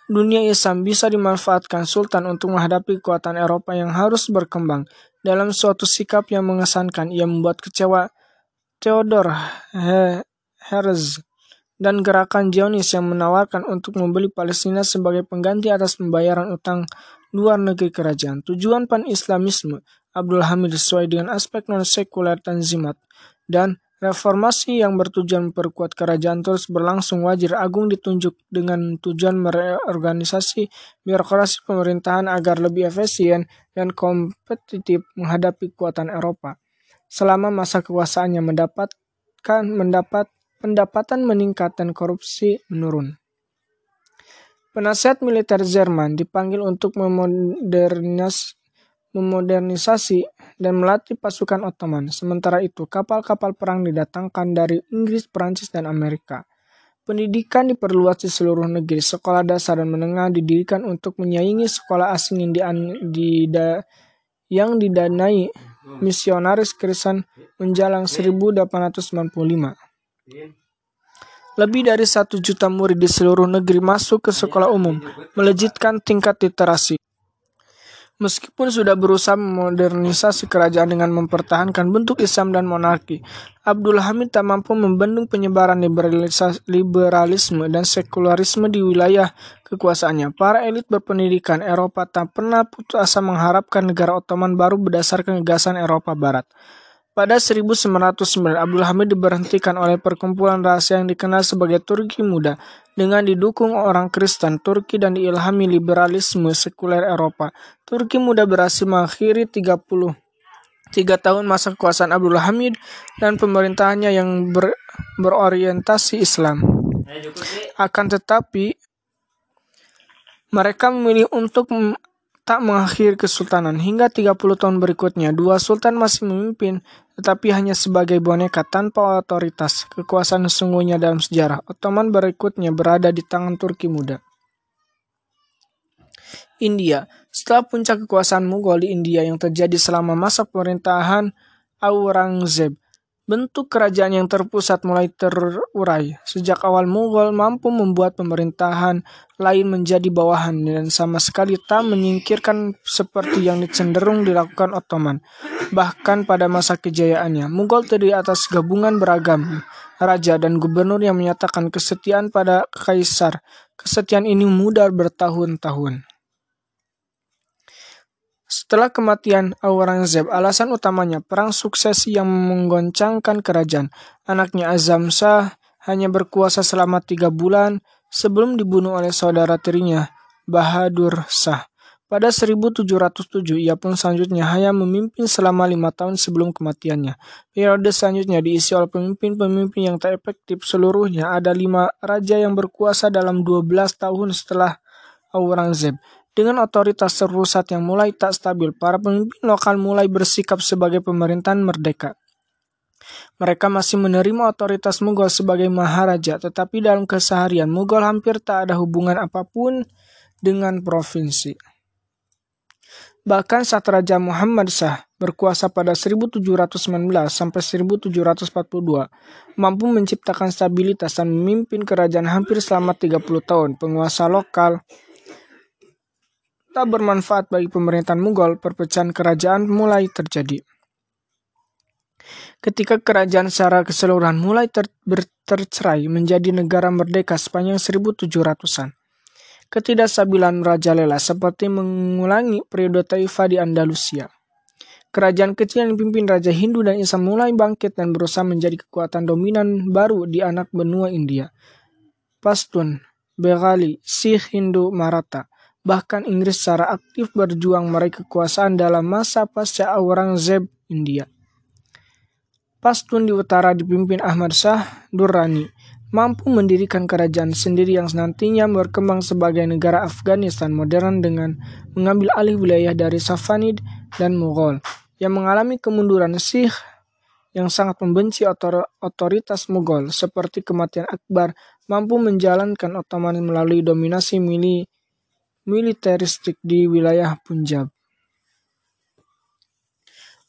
dunia Islam bisa dimanfaatkan Sultan untuk menghadapi kekuatan Eropa yang harus berkembang. Dalam suatu sikap yang mengesankan, ia membuat kecewa Theodor Herzl dan gerakan Zionis yang menawarkan untuk membeli Palestina sebagai pengganti atas pembayaran utang luar negeri kerajaan. Tujuan pan-Islamisme Abdul Hamid sesuai dengan aspek non-sekuler Tanzimat dan reformasi yang bertujuan memperkuat kerajaan terus berlangsung wajir agung ditunjuk dengan tujuan mereorganisasi birokrasi pemerintahan agar lebih efisien dan kompetitif menghadapi kekuatan Eropa. Selama masa kekuasaannya mendapatkan mendapat pendapatan meningkat dan korupsi menurun. Penasihat militer Jerman dipanggil untuk memodernisasi memodernisasi dan melatih pasukan Ottoman. Sementara itu, kapal-kapal perang didatangkan dari Inggris, Prancis, dan Amerika. Pendidikan diperluas di seluruh negeri. Sekolah dasar dan menengah didirikan untuk menyaingi sekolah asing yang, di, yang didanai misionaris Kristen menjelang 1895. Lebih dari satu juta murid di seluruh negeri masuk ke sekolah umum, melejitkan tingkat literasi. Meskipun sudah berusaha memodernisasi kerajaan dengan mempertahankan bentuk Islam dan monarki, Abdul Hamid tak mampu membendung penyebaran liberalisme dan sekularisme di wilayah kekuasaannya. Para elit berpendidikan Eropa tak pernah putus asa mengharapkan negara Ottoman baru berdasarkan gagasan Eropa Barat. Pada 1909, Abdul Hamid diberhentikan oleh perkumpulan rahasia yang dikenal sebagai Turki Muda dengan didukung orang Kristen Turki dan diilhami liberalisme sekuler Eropa. Turki Muda berhasil mengakhiri 30 tiga tahun masa kekuasaan Abdul Hamid dan pemerintahannya yang ber, berorientasi Islam. Akan tetapi, mereka memilih untuk tak mengakhiri kesultanan. Hingga 30 tahun berikutnya, dua sultan masih memimpin, tetapi hanya sebagai boneka tanpa otoritas. Kekuasaan sesungguhnya dalam sejarah Ottoman berikutnya berada di tangan Turki muda. India Setelah puncak kekuasaan Mughal di India yang terjadi selama masa pemerintahan Aurangzeb, Bentuk kerajaan yang terpusat mulai terurai. Sejak awal Mughal mampu membuat pemerintahan lain menjadi bawahan dan sama sekali tak menyingkirkan seperti yang cenderung dilakukan Ottoman. Bahkan pada masa kejayaannya, Mughal terdiri atas gabungan beragam raja dan gubernur yang menyatakan kesetiaan pada kaisar. Kesetiaan ini mudah bertahun-tahun. Setelah kematian Aurangzeb, alasan utamanya perang suksesi yang menggoncangkan kerajaan. Anaknya Azam Shah hanya berkuasa selama tiga bulan sebelum dibunuh oleh saudara tirinya, Bahadur Shah. Pada 1707, ia pun selanjutnya hanya memimpin selama lima tahun sebelum kematiannya. Periode selanjutnya diisi oleh pemimpin-pemimpin yang tak efektif seluruhnya. Ada lima raja yang berkuasa dalam 12 tahun setelah Aurangzeb. Dengan otoritas terpusat yang mulai tak stabil, para pemimpin lokal mulai bersikap sebagai pemerintahan merdeka. Mereka masih menerima otoritas Mughal sebagai maharaja, tetapi dalam keseharian Mughal hampir tak ada hubungan apa pun dengan provinsi. Bahkan saat Raja Muhammad Shah berkuasa pada 1719 sampai 1742, mampu menciptakan stabilitas dan memimpin kerajaan hampir selama 30 tahun. Penguasa lokal tak bermanfaat bagi pemerintahan Mughal, perpecahan kerajaan mulai terjadi. Ketika kerajaan secara keseluruhan mulai ter tercerai menjadi negara merdeka sepanjang 1700-an. Ketidakstabilan Raja Lela seperti mengulangi periode Taifa di Andalusia. Kerajaan kecil yang dipimpin Raja Hindu dan Islam mulai bangkit dan berusaha menjadi kekuatan dominan baru di anak benua India. Pashtun, Bengali, Sikh, Hindu, Maratha Bahkan Inggris secara aktif berjuang meraih kekuasaan dalam masa pasca Aurangzeb India. Pastun di utara dipimpin Ahmad Shah Durrani mampu mendirikan kerajaan sendiri yang nantinya berkembang sebagai negara Afghanistan modern dengan mengambil alih wilayah dari Safanid dan Mughal yang mengalami kemunduran Sikh yang sangat membenci otor otoritas Mughal seperti kematian Akbar mampu menjalankan Ottoman melalui dominasi mili militeristik di wilayah Punjab.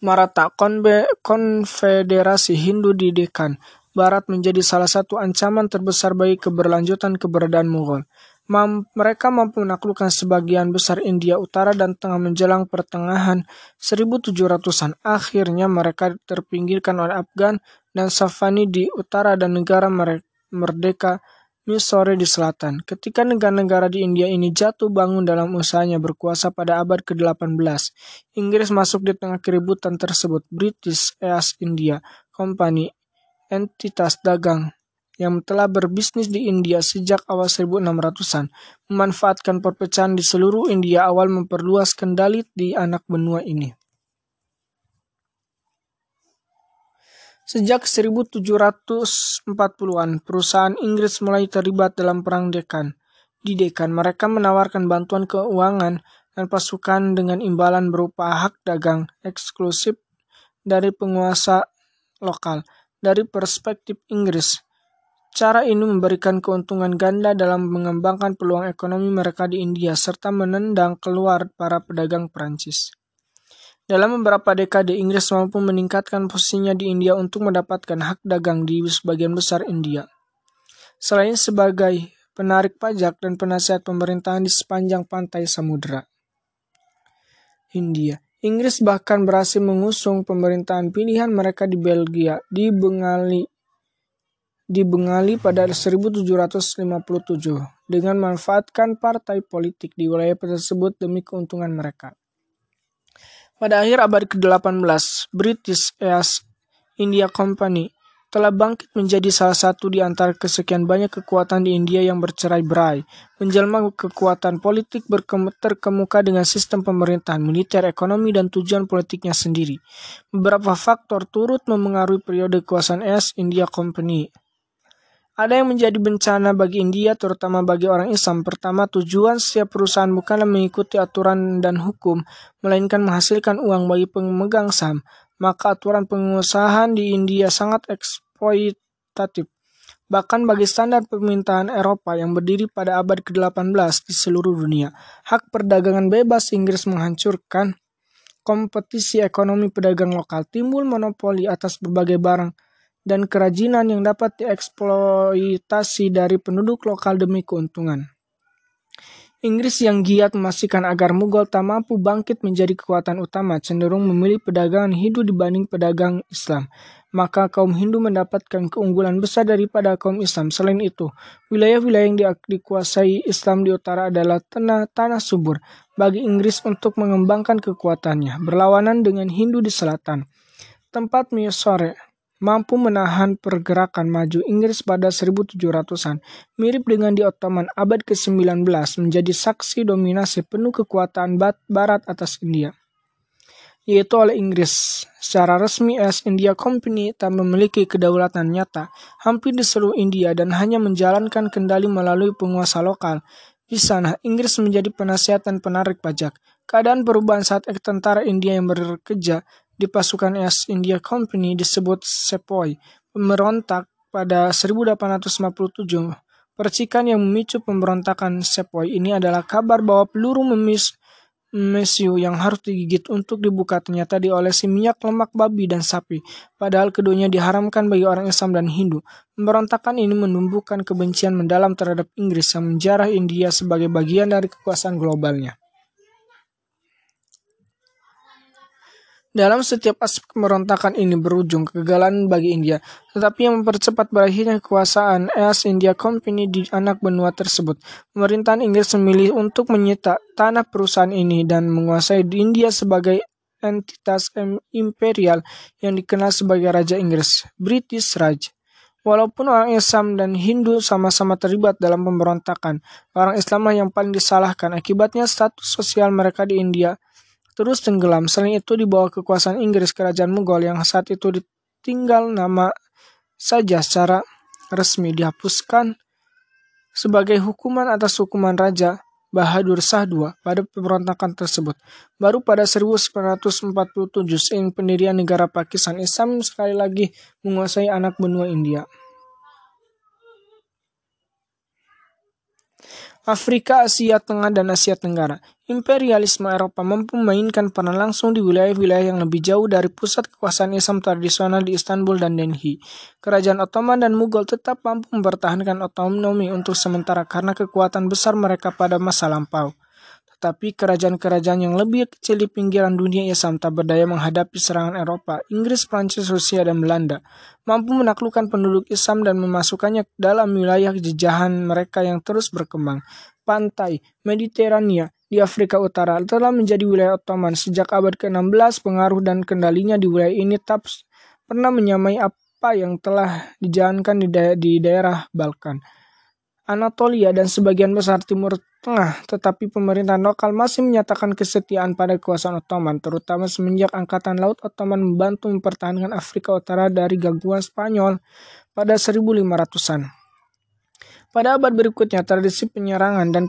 Maratha Konfederasi Hindu di Deccan Barat menjadi salah satu ancaman terbesar bagi keberlanjutan keberadaan Mughal. Mam mereka mampu menaklukkan sebagian besar India Utara dan Tengah menjelang pertengahan 1700-an. Akhirnya mereka terpinggirkan oleh Afgan dan Safani di utara dan negara merdeka Mysore di selatan. Ketika negara-negara di India ini jatuh bangun dalam usahanya berkuasa pada abad ke-18, Inggris masuk di tengah keributan tersebut. British East India Company, entitas dagang yang telah berbisnis di India sejak awal 1600-an, memanfaatkan perpecahan di seluruh India awal memperluas kendali di anak benua ini. Sejak 1740-an, perusahaan Inggris mulai terlibat dalam Perang Dekan. Di Dekan, mereka menawarkan bantuan keuangan dan pasukan dengan imbalan berupa hak dagang eksklusif dari penguasa lokal. Dari perspektif Inggris, cara ini memberikan keuntungan ganda dalam mengembangkan peluang ekonomi mereka di India serta menendang keluar para pedagang Prancis. Dalam beberapa dekade, Inggris mampu meningkatkan posisinya di India untuk mendapatkan hak dagang di sebagian besar India. Selain sebagai penarik pajak dan penasihat pemerintahan di sepanjang pantai samudera. Hindia. Inggris bahkan berhasil mengusung pemerintahan pilihan mereka di Belgia, di Bengali pada 1757 dengan memanfaatkan partai politik di wilayah tersebut demi keuntungan mereka. Pada akhir abad ke-18, British East India Company telah bangkit menjadi salah satu di antara kesekian banyak kekuatan di India yang bercerai-berai, menjelma kekuatan politik terkemuka dengan sistem pemerintahan, militer, ekonomi, dan tujuan politiknya sendiri. Beberapa faktor turut memengaruhi periode kekuasaan East India Company. Ada yang menjadi bencana bagi India, terutama bagi orang Islam. Pertama, tujuan setiap perusahaan bukanlah mengikuti aturan dan hukum, melainkan menghasilkan uang bagi pemegang saham. Maka aturan pengusahaan di India sangat eks eksploitatif. Bahkan bagi standar permintaan Eropa yang berdiri pada abad ke-18 di seluruh dunia, hak perdagangan bebas Inggris menghancurkan kompetisi ekonomi pedagang lokal, timbul monopoli atas berbagai barang dan kerajinan yang dapat dieksploitasi dari penduduk lokal demi keuntungan. Inggris yang giat memastikan agar Mughal tak mampu bangkit menjadi kekuatan utama cenderung memilih pedagangan Hindu dibanding pedagang Islam. Maka kaum Hindu mendapatkan keunggulan besar daripada kaum Islam. Selain itu, wilayah-wilayah yang dikuasai Islam di utara adalah tanah, tanah subur bagi Inggris untuk mengembangkan kekuatannya, berlawanan dengan Hindu di selatan. Tempat Mysore mampu menahan pergerakan maju Inggris pada 1700-an, mirip dengan di Ottoman abad ke-19 menjadi saksi dominasi penuh kekuatan Barat atas India, yaitu oleh Inggris. Secara resmi East India Company tak memiliki kedaulatan nyata hampir di seluruh India dan hanya menjalankan kendali melalui penguasa lokal. Di sana, Inggris menjadi penasihat dan penarik pajak. Keadaan perubahan saat tentara India yang bekerja di pasukan East India Company disebut Sepoy. Pemberontak pada 1857. Percikan yang memicu pemberontakan Sepoy ini adalah kabar bahwa peluru memis mesiu yang harus digigit untuk dibuka ternyata diolesi minyak lemak babi dan sapi, padahal keduanya diharamkan bagi orang Islam dan Hindu. Pemberontakan ini menumbuhkan kebencian mendalam terhadap Inggris yang menjarah India sebagai bagian dari kekuasaan globalnya. Dalam setiap aspek pemberontakan ini berujung kegagalan bagi India, tetapi yang mempercepat berakhirnya kekuasaan East India Company di anak benua tersebut. Pemerintahan Inggris memilih untuk menyita tanah perusahaan ini dan menguasai India sebagai entitas imperial yang dikenal sebagai Raja Inggris, British Raj. Walaupun orang Islam dan Hindu sama-sama terlibat dalam pemberontakan, orang Islamlah yang paling disalahkan. Akibatnya status sosial mereka di India terus tenggelam. Selain itu di bawah kekuasaan Inggris kerajaan Mughal yang saat itu ditinggal nama saja secara resmi dihapuskan sebagai hukuman atas hukuman Raja Bahadur Shah II pada pemberontakan tersebut. Baru pada 1947 seiring pendirian negara Pakistan Islam sekali lagi menguasai anak benua India. Afrika, Asia Tengah, dan Asia Tenggara. Imperialisme Eropa mampu memainkan peran langsung di wilayah-wilayah yang lebih jauh dari pusat kekuasaan Islam tradisional di Istanbul dan Delhi. Kerajaan Ottoman dan Mughal tetap mampu mempertahankan otonomi untuk sementara karena kekuatan besar mereka pada masa lampau. Tetapi kerajaan-kerajaan yang lebih kecil di pinggiran dunia Islam tak berdaya menghadapi serangan Eropa, Inggris, Prancis, Rusia, dan Belanda, mampu menaklukkan penduduk Islam dan memasukkannya dalam wilayah jejahan mereka yang terus berkembang. Pantai Mediterania di Afrika Utara telah menjadi wilayah Ottoman sejak abad ke-16. Pengaruh dan kendalinya di wilayah ini tak pernah menyamai apa yang telah dijalankan di, da di daerah Balkan. Anatolia dan sebagian besar Timur Tengah, tetapi pemerintahan lokal masih menyatakan kesetiaan pada kekuasaan Ottoman, terutama semenjak Angkatan Laut Ottoman membantu mempertahankan Afrika Utara dari gangguan Spanyol pada 1500-an. Pada abad berikutnya, tradisi penyerangan dan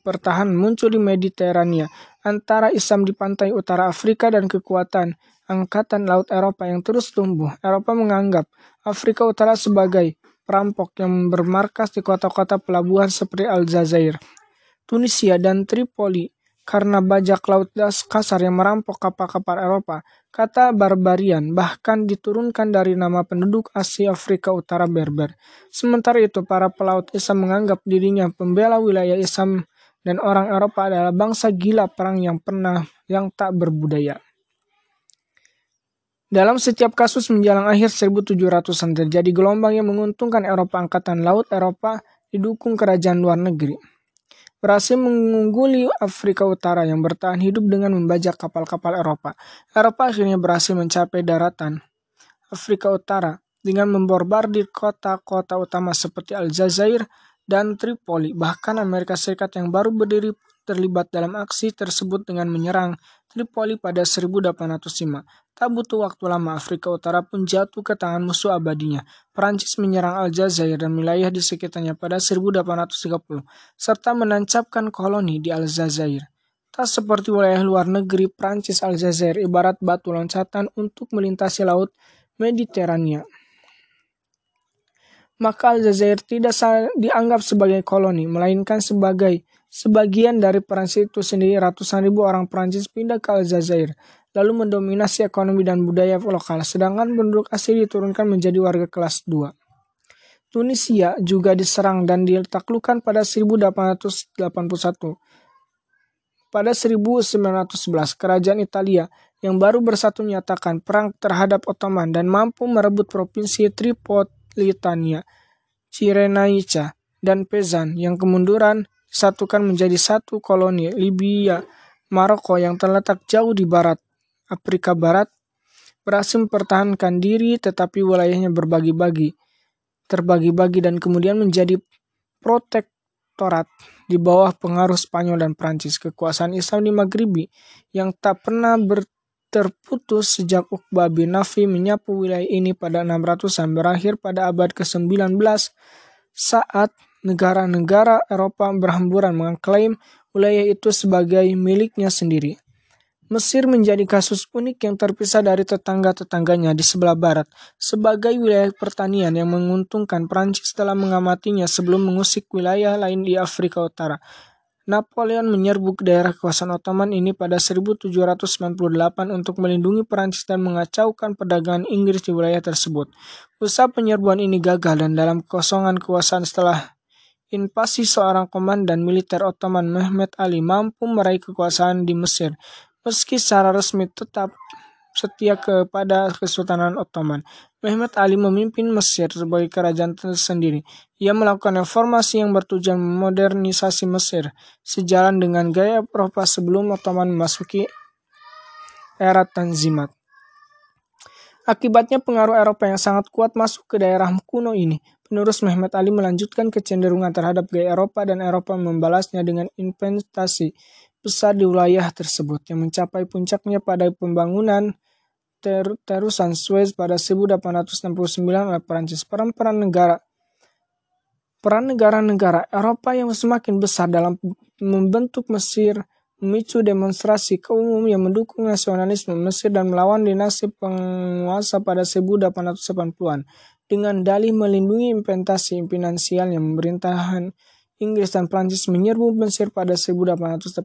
pertahanan muncul di Mediterania antara Islam di pantai utara Afrika dan kekuatan Angkatan Laut Eropa yang terus tumbuh. Eropa menganggap Afrika Utara sebagai perampok yang bermarkas di kota-kota pelabuhan seperti Aljazair, Tunisia, dan Tripoli karena bajak laut das kasar yang merampok kapal-kapal Eropa. Kata barbarian bahkan diturunkan dari nama penduduk Asia Afrika Utara Berber. Sementara itu, para pelaut Islam menganggap dirinya pembela wilayah Islam dan orang Eropa adalah bangsa gila perang yang pernah yang tak berbudaya. Dalam setiap kasus menjelang akhir 1700-an terjadi gelombang yang menguntungkan Eropa Angkatan Laut Eropa didukung kerajaan luar negeri. Berhasil mengungguli Afrika Utara yang bertahan hidup dengan membajak kapal-kapal Eropa. Eropa akhirnya berhasil mencapai daratan Afrika Utara dengan memborbardir kota-kota utama seperti Aljazair dan Tripoli. Bahkan Amerika Serikat yang baru berdiri terlibat dalam aksi tersebut dengan menyerang Tripoli pada 1805. Tak butuh waktu lama, Afrika Utara pun jatuh ke tangan musuh abadinya. Perancis menyerang Aljazair dan wilayah di sekitarnya pada 1830, serta menancapkan koloni di Aljazair. Tak seperti wilayah luar negeri, Prancis Aljazair ibarat batu loncatan untuk melintasi laut Mediterania. Maka Aljazair tidak dianggap sebagai koloni, melainkan sebagai Sebagian dari Prancis itu sendiri ratusan ribu orang Prancis pindah ke Aljazair, lalu mendominasi ekonomi dan budaya lokal, sedangkan penduduk asli diturunkan menjadi warga kelas 2. Tunisia juga diserang dan ditaklukkan pada 1881. Pada 1911, kerajaan Italia yang baru bersatu menyatakan perang terhadap Ottoman dan mampu merebut provinsi Tripolitania, Cirenaica, dan Pezan yang kemunduran disatukan menjadi satu koloni Libya, Maroko yang terletak jauh di barat Afrika Barat berhasil mempertahankan diri tetapi wilayahnya berbagi-bagi, terbagi-bagi dan kemudian menjadi protektorat di bawah pengaruh Spanyol dan Prancis. Kekuasaan Islam di Maghribi yang tak pernah terputus sejak Uqbah bin Nafi menyapu wilayah ini pada 600-an berakhir pada abad ke-19 saat negara-negara Eropa berhamburan mengklaim wilayah itu sebagai miliknya sendiri. Mesir menjadi kasus unik yang terpisah dari tetangga-tetangganya di sebelah barat sebagai wilayah pertanian yang menguntungkan Prancis telah mengamatinya sebelum mengusik wilayah lain di Afrika Utara. Napoleon menyerbu daerah kekuasaan Ottoman ini pada 1798 untuk melindungi Prancis dan mengacaukan perdagangan Inggris di wilayah tersebut. Usaha penyerbuan ini gagal dan dalam kekosongan kekuasaan setelah invasi seorang komandan militer Ottoman Mehmet Ali mampu meraih kekuasaan di Mesir, meski secara resmi tetap setia kepada Kesultanan Ottoman. Mehmet Ali memimpin Mesir sebagai kerajaan tersendiri. Ia melakukan reformasi yang bertujuan memodernisasi Mesir, sejalan dengan gaya Eropa sebelum Ottoman memasuki era Tanzimat. Akibatnya pengaruh Eropa yang sangat kuat masuk ke daerah kuno ini. Penerus Mehmet Ali melanjutkan kecenderungan terhadap gaya Eropa dan Eropa membalasnya dengan investasi besar di wilayah tersebut yang mencapai puncaknya pada pembangunan ter terusan Suez pada 1869 oleh Perancis. Peran-peran negara Peran negara-negara Eropa yang semakin besar dalam membentuk Mesir, memicu demonstrasi kaum umum yang mendukung nasionalisme Mesir dan melawan dinasti penguasa pada 1880-an dengan dalih melindungi investasi finansial yang pemerintahan Inggris dan Prancis menyerbu Mesir pada 1882.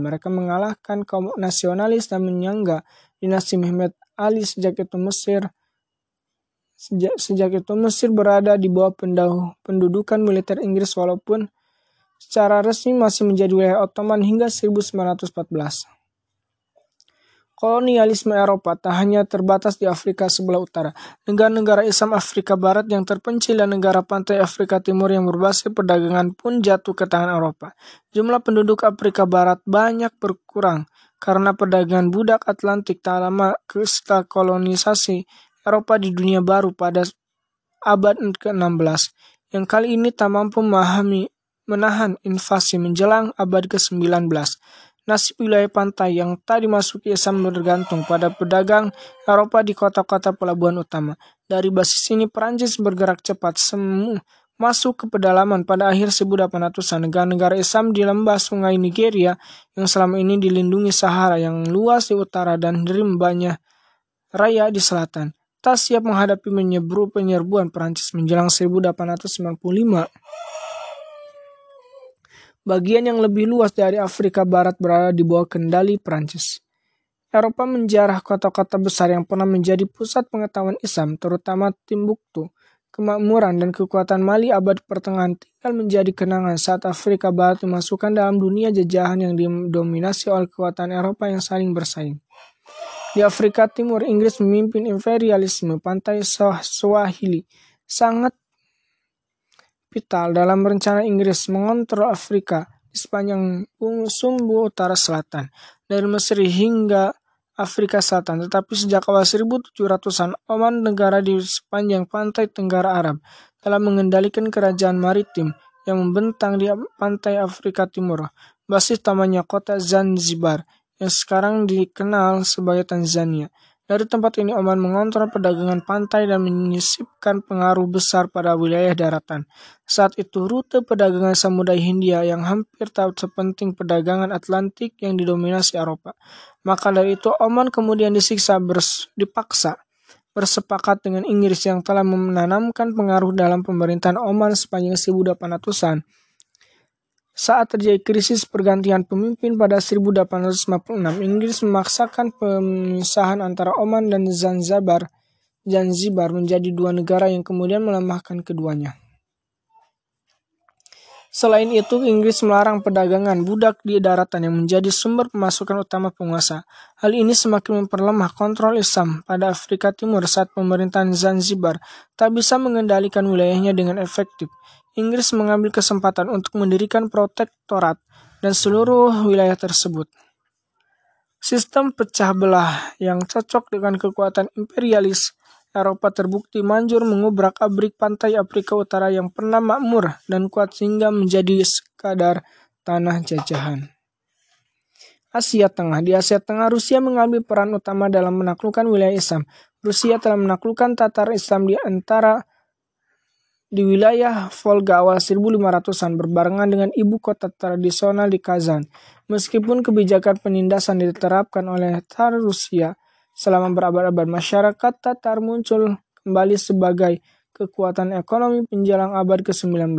Mereka mengalahkan kaum nasionalis dan menyangga dinasti Mehmet Ali sejak itu Mesir sejak, sejak itu Mesir berada di bawah pendudukan militer Inggris walaupun secara resmi masih menjadi wilayah Ottoman hingga 1914. Kolonialisme Eropa tak hanya terbatas di Afrika sebelah utara. Negara-negara Islam Afrika Barat yang terpencil dan negara pantai Afrika Timur yang berbasis perdagangan pun jatuh ke tangan Eropa. Jumlah penduduk Afrika Barat banyak berkurang karena perdagangan budak Atlantik tak lama setelah kolonisasi Eropa di dunia baru pada abad ke-16 yang kali ini tak mampu memahami menahan invasi menjelang abad ke-19. Nasib wilayah pantai yang tak dimasuki Islam bergantung pada pedagang Eropa di kota-kota pelabuhan utama. Dari basis ini Perancis bergerak cepat semu masuk ke pedalaman pada akhir 1800-an negara-negara Islam di lembah sungai Nigeria yang selama ini dilindungi Sahara yang luas di utara dan rimbanya raya di selatan. Tak siap menghadapi menyebru penyerbuan Perancis menjelang 1895 Bagian yang lebih luas dari Afrika Barat berada di bawah kendali Prancis. Eropa menjarah kota-kota besar yang pernah menjadi pusat pengetahuan Islam, terutama Timbuktu, kemakmuran dan kekuatan Mali abad pertengahan tinggal menjadi kenangan saat Afrika Barat dimasukkan dalam dunia jajahan yang didominasi oleh kekuatan Eropa yang saling bersaing. Di Afrika Timur, Inggris memimpin imperialisme pantai Swahili sangat vital dalam rencana Inggris mengontrol Afrika di sepanjang sumbu utara selatan, dari Mesir hingga Afrika Selatan. Tetapi sejak awal 1700-an, Oman negara di sepanjang pantai Tenggara Arab telah mengendalikan kerajaan maritim yang membentang di pantai Afrika Timur. Basis utamanya kota Zanzibar yang sekarang dikenal sebagai Tanzania. Dari tempat ini Oman mengontrol perdagangan pantai dan menyisipkan pengaruh besar pada wilayah daratan. Saat itu rute perdagangan Samudra Hindia yang hampir tak sepenting perdagangan Atlantik yang didominasi Eropa. Maka dari itu Oman kemudian disiksa bers dipaksa bersepakat dengan Inggris yang telah menanamkan pengaruh dalam pemerintahan Oman sepanjang 1800-an. Saat terjadi krisis pergantian pemimpin pada 1856, Inggris memaksakan pemisahan antara Oman dan Zanzibar, Zanzibar menjadi dua negara yang kemudian melemahkan keduanya. Selain itu, Inggris melarang perdagangan budak di daratan yang menjadi sumber pemasukan utama penguasa. Hal ini semakin memperlemah kontrol Islam pada Afrika Timur saat pemerintahan Zanzibar tak bisa mengendalikan wilayahnya dengan efektif. Inggris mengambil kesempatan untuk mendirikan protektorat dan seluruh wilayah tersebut. Sistem pecah belah yang cocok dengan kekuatan imperialis Eropa terbukti manjur mengubrak abrik pantai Afrika Utara yang pernah makmur dan kuat sehingga menjadi sekadar tanah jajahan. Asia Tengah Di Asia Tengah, Rusia mengambil peran utama dalam menaklukkan wilayah Islam. Rusia telah menaklukkan Tatar Islam di antara di wilayah Volga awal 1500-an berbarengan dengan ibu kota tradisional di Kazan. Meskipun kebijakan penindasan diterapkan oleh Tsar Rusia selama berabad-abad, masyarakat Tatar muncul kembali sebagai kekuatan ekonomi penjelang abad ke-19.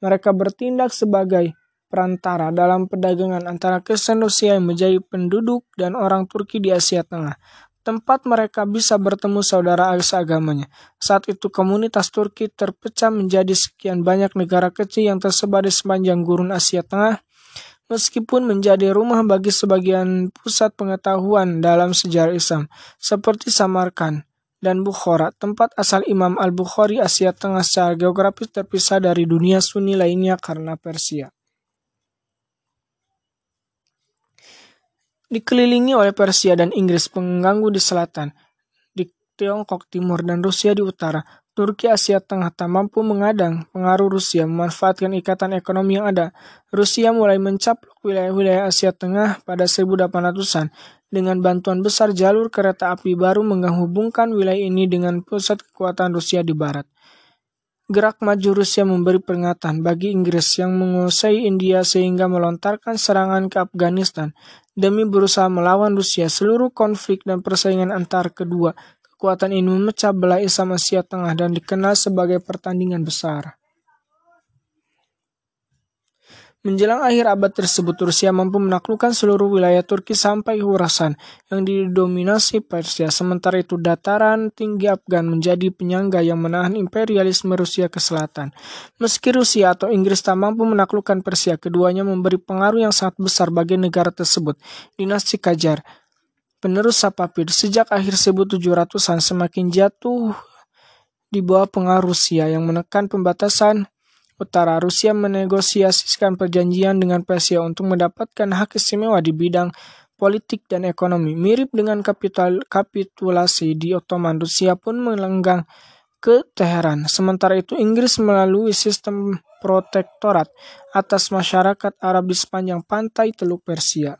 Mereka bertindak sebagai perantara dalam perdagangan antara Kristen Rusia yang menjadi penduduk dan orang Turki di Asia Tengah tempat mereka bisa bertemu saudara agamanya. Saat itu komunitas Turki terpecah menjadi sekian banyak negara kecil yang tersebar di sepanjang gurun Asia Tengah, meskipun menjadi rumah bagi sebagian pusat pengetahuan dalam sejarah Islam, seperti Samarkand dan Bukhara, tempat asal Imam Al-Bukhari Asia Tengah secara geografis terpisah dari dunia Sunni lainnya karena Persia. Dikelilingi oleh Persia dan Inggris pengganggu di selatan, di Tiongkok Timur dan Rusia di utara, Turki Asia Tengah tak mampu mengadang pengaruh Rusia memanfaatkan ikatan ekonomi yang ada. Rusia mulai mencaplok wilayah-wilayah Asia Tengah pada 1800-an dengan bantuan besar jalur kereta api baru menghubungkan wilayah ini dengan pusat kekuatan Rusia di barat. Gerak maju Rusia memberi peringatan bagi Inggris yang menguasai India sehingga melontarkan serangan ke Afghanistan demi berusaha melawan Rusia. Seluruh konflik dan persaingan antar kedua kekuatan ini memecah belah Islam Asia Tengah dan dikenal sebagai pertandingan besar. Menjelang akhir abad tersebut, Rusia mampu menaklukkan seluruh wilayah Turki sampai Khurasan yang didominasi Persia. Sementara itu, dataran tinggi Afgan menjadi penyangga yang menahan imperialisme Rusia ke selatan. Meski Rusia atau Inggris tak mampu menaklukkan Persia, keduanya memberi pengaruh yang sangat besar bagi negara tersebut. Dinasti Kajar, penerus Safavid, sejak akhir 1700-an semakin jatuh di bawah pengaruh Rusia yang menekan pembatasan Utara, Rusia menegosiasikan perjanjian dengan Persia untuk mendapatkan hak istimewa di bidang politik dan ekonomi. Mirip dengan kapital, kapitulasi di Ottoman, Rusia pun melenggang ke Teheran. Sementara itu, Inggris melalui sistem protektorat atas masyarakat Arab di sepanjang pantai Teluk Persia.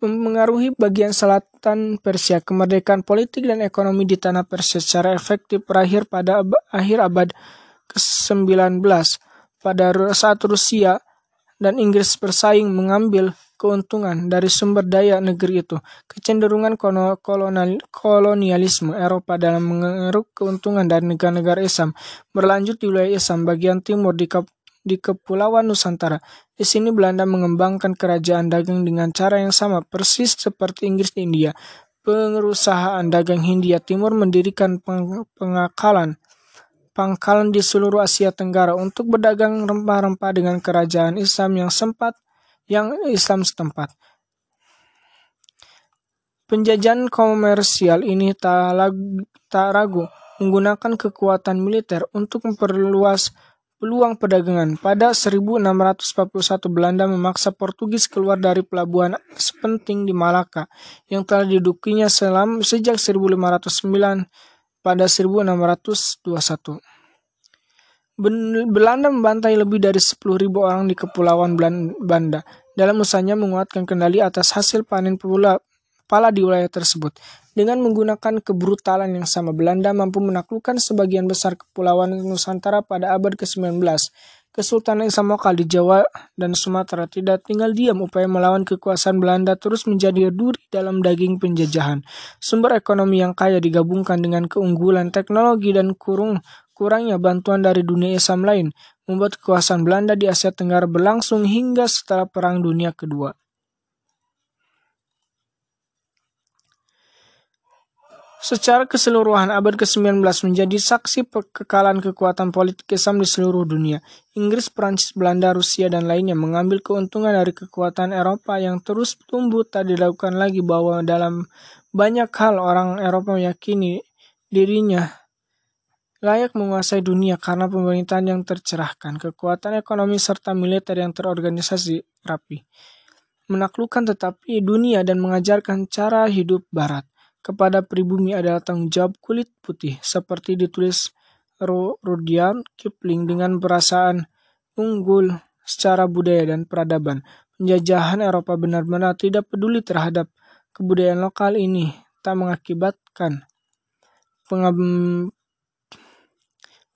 Mempengaruhi bagian selatan Persia. Kemerdekaan politik dan ekonomi di tanah Persia secara efektif berakhir pada ab akhir abad ke-19 pada saat Rusia dan Inggris bersaing mengambil keuntungan dari sumber daya negeri itu. Kecenderungan kolonial, kolonialisme Eropa dalam mengeruk keuntungan dari negara-negara Islam berlanjut di wilayah Islam bagian timur di di Kepulauan Nusantara. Di sini Belanda mengembangkan kerajaan dagang dengan cara yang sama persis seperti Inggris di India. perusahaan dagang Hindia Timur mendirikan pengakalan pangkalan di seluruh Asia Tenggara untuk berdagang rempah-rempah dengan kerajaan Islam yang sempat yang Islam setempat. Penjajahan komersial ini tak, tak ragu menggunakan kekuatan militer untuk memperluas peluang perdagangan. Pada 1641 Belanda memaksa Portugis keluar dari pelabuhan sepenting di Malaka yang telah didudukinya selama sejak 1509 pada 1621. Belanda membantai lebih dari 10.000 orang di Kepulauan Banda dalam usahanya menguatkan kendali atas hasil panen pula pala di wilayah tersebut. Dengan menggunakan kebrutalan yang sama, Belanda mampu menaklukkan sebagian besar kepulauan Nusantara pada abad ke-19. Kesultanan Islam lokal di Jawa dan Sumatera tidak tinggal diam upaya melawan kekuasaan Belanda terus menjadi duri dalam daging penjajahan. Sumber ekonomi yang kaya digabungkan dengan keunggulan teknologi dan kurung kurangnya bantuan dari dunia Islam lain membuat kekuasaan Belanda di Asia Tenggara berlangsung hingga setelah Perang Dunia Kedua. Secara keseluruhan, abad ke-19 menjadi saksi kekalahan kekuatan politik Islam di seluruh dunia. Inggris, Prancis, Belanda, Rusia, dan lainnya mengambil keuntungan dari kekuatan Eropa yang terus tumbuh tak dilakukan lagi bahwa dalam banyak hal orang Eropa meyakini dirinya layak menguasai dunia karena pemerintahan yang tercerahkan, kekuatan ekonomi serta militer yang terorganisasi rapi. Menaklukkan tetapi dunia dan mengajarkan cara hidup barat kepada pribumi adalah tanggung jawab kulit putih, seperti ditulis Rudyard Kipling dengan perasaan unggul secara budaya dan peradaban. Penjajahan Eropa benar-benar tidak peduli terhadap kebudayaan lokal ini, tak mengakibatkan pengab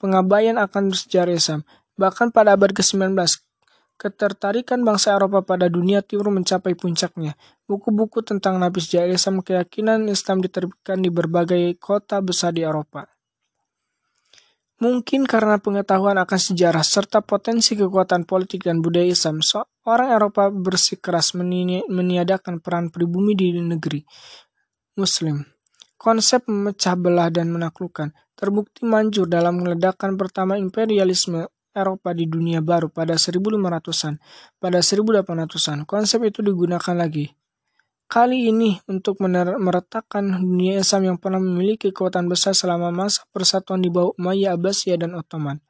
pengabaian akan sejarah Islam. Bahkan pada abad ke-19, Ketertarikan bangsa Eropa pada dunia timur mencapai puncaknya. Buku-buku tentang Nabi sejak Islam keyakinan Islam diterbitkan di berbagai kota besar di Eropa. Mungkin karena pengetahuan akan sejarah serta potensi kekuatan politik dan budaya Islam, orang Eropa bersikeras meni meniadakan peran pribumi di negeri Muslim. Konsep memecah belah dan menaklukkan terbukti manjur dalam ledakan pertama imperialisme Eropa di dunia baru pada 1500-an. Pada 1800-an, konsep itu digunakan lagi. Kali ini untuk meretakkan dunia Islam yang pernah memiliki kekuatan besar selama masa persatuan di bawah Umayyah Abbasiyah dan Ottoman.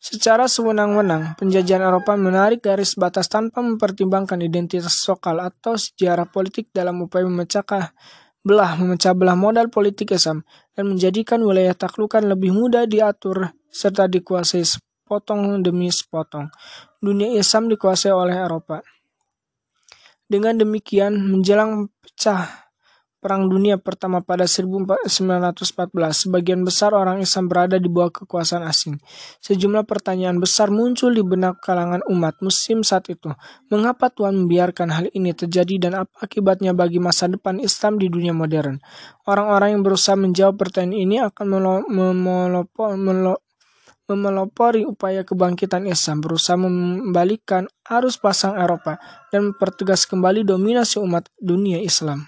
Secara sewenang-wenang, penjajahan Eropa menarik garis batas tanpa mempertimbangkan identitas lokal atau sejarah politik dalam upaya memecahkan belah memecah belah modal politik Islam dan menjadikan wilayah taklukan lebih mudah diatur serta dikuasai sepotong demi sepotong. Dunia Islam dikuasai oleh Eropa. Dengan demikian, menjelang pecah Perang Dunia Pertama pada 1914, sebagian besar orang Islam berada di bawah kekuasaan asing. Sejumlah pertanyaan besar muncul di benak kalangan umat muslim saat itu. Mengapa Tuhan membiarkan hal ini terjadi dan apa akibatnya bagi masa depan Islam di dunia modern? Orang-orang yang berusaha menjawab pertanyaan ini akan memelopori upaya kebangkitan Islam berusaha membalikan arus pasang Eropa dan mempertegas kembali dominasi umat dunia Islam.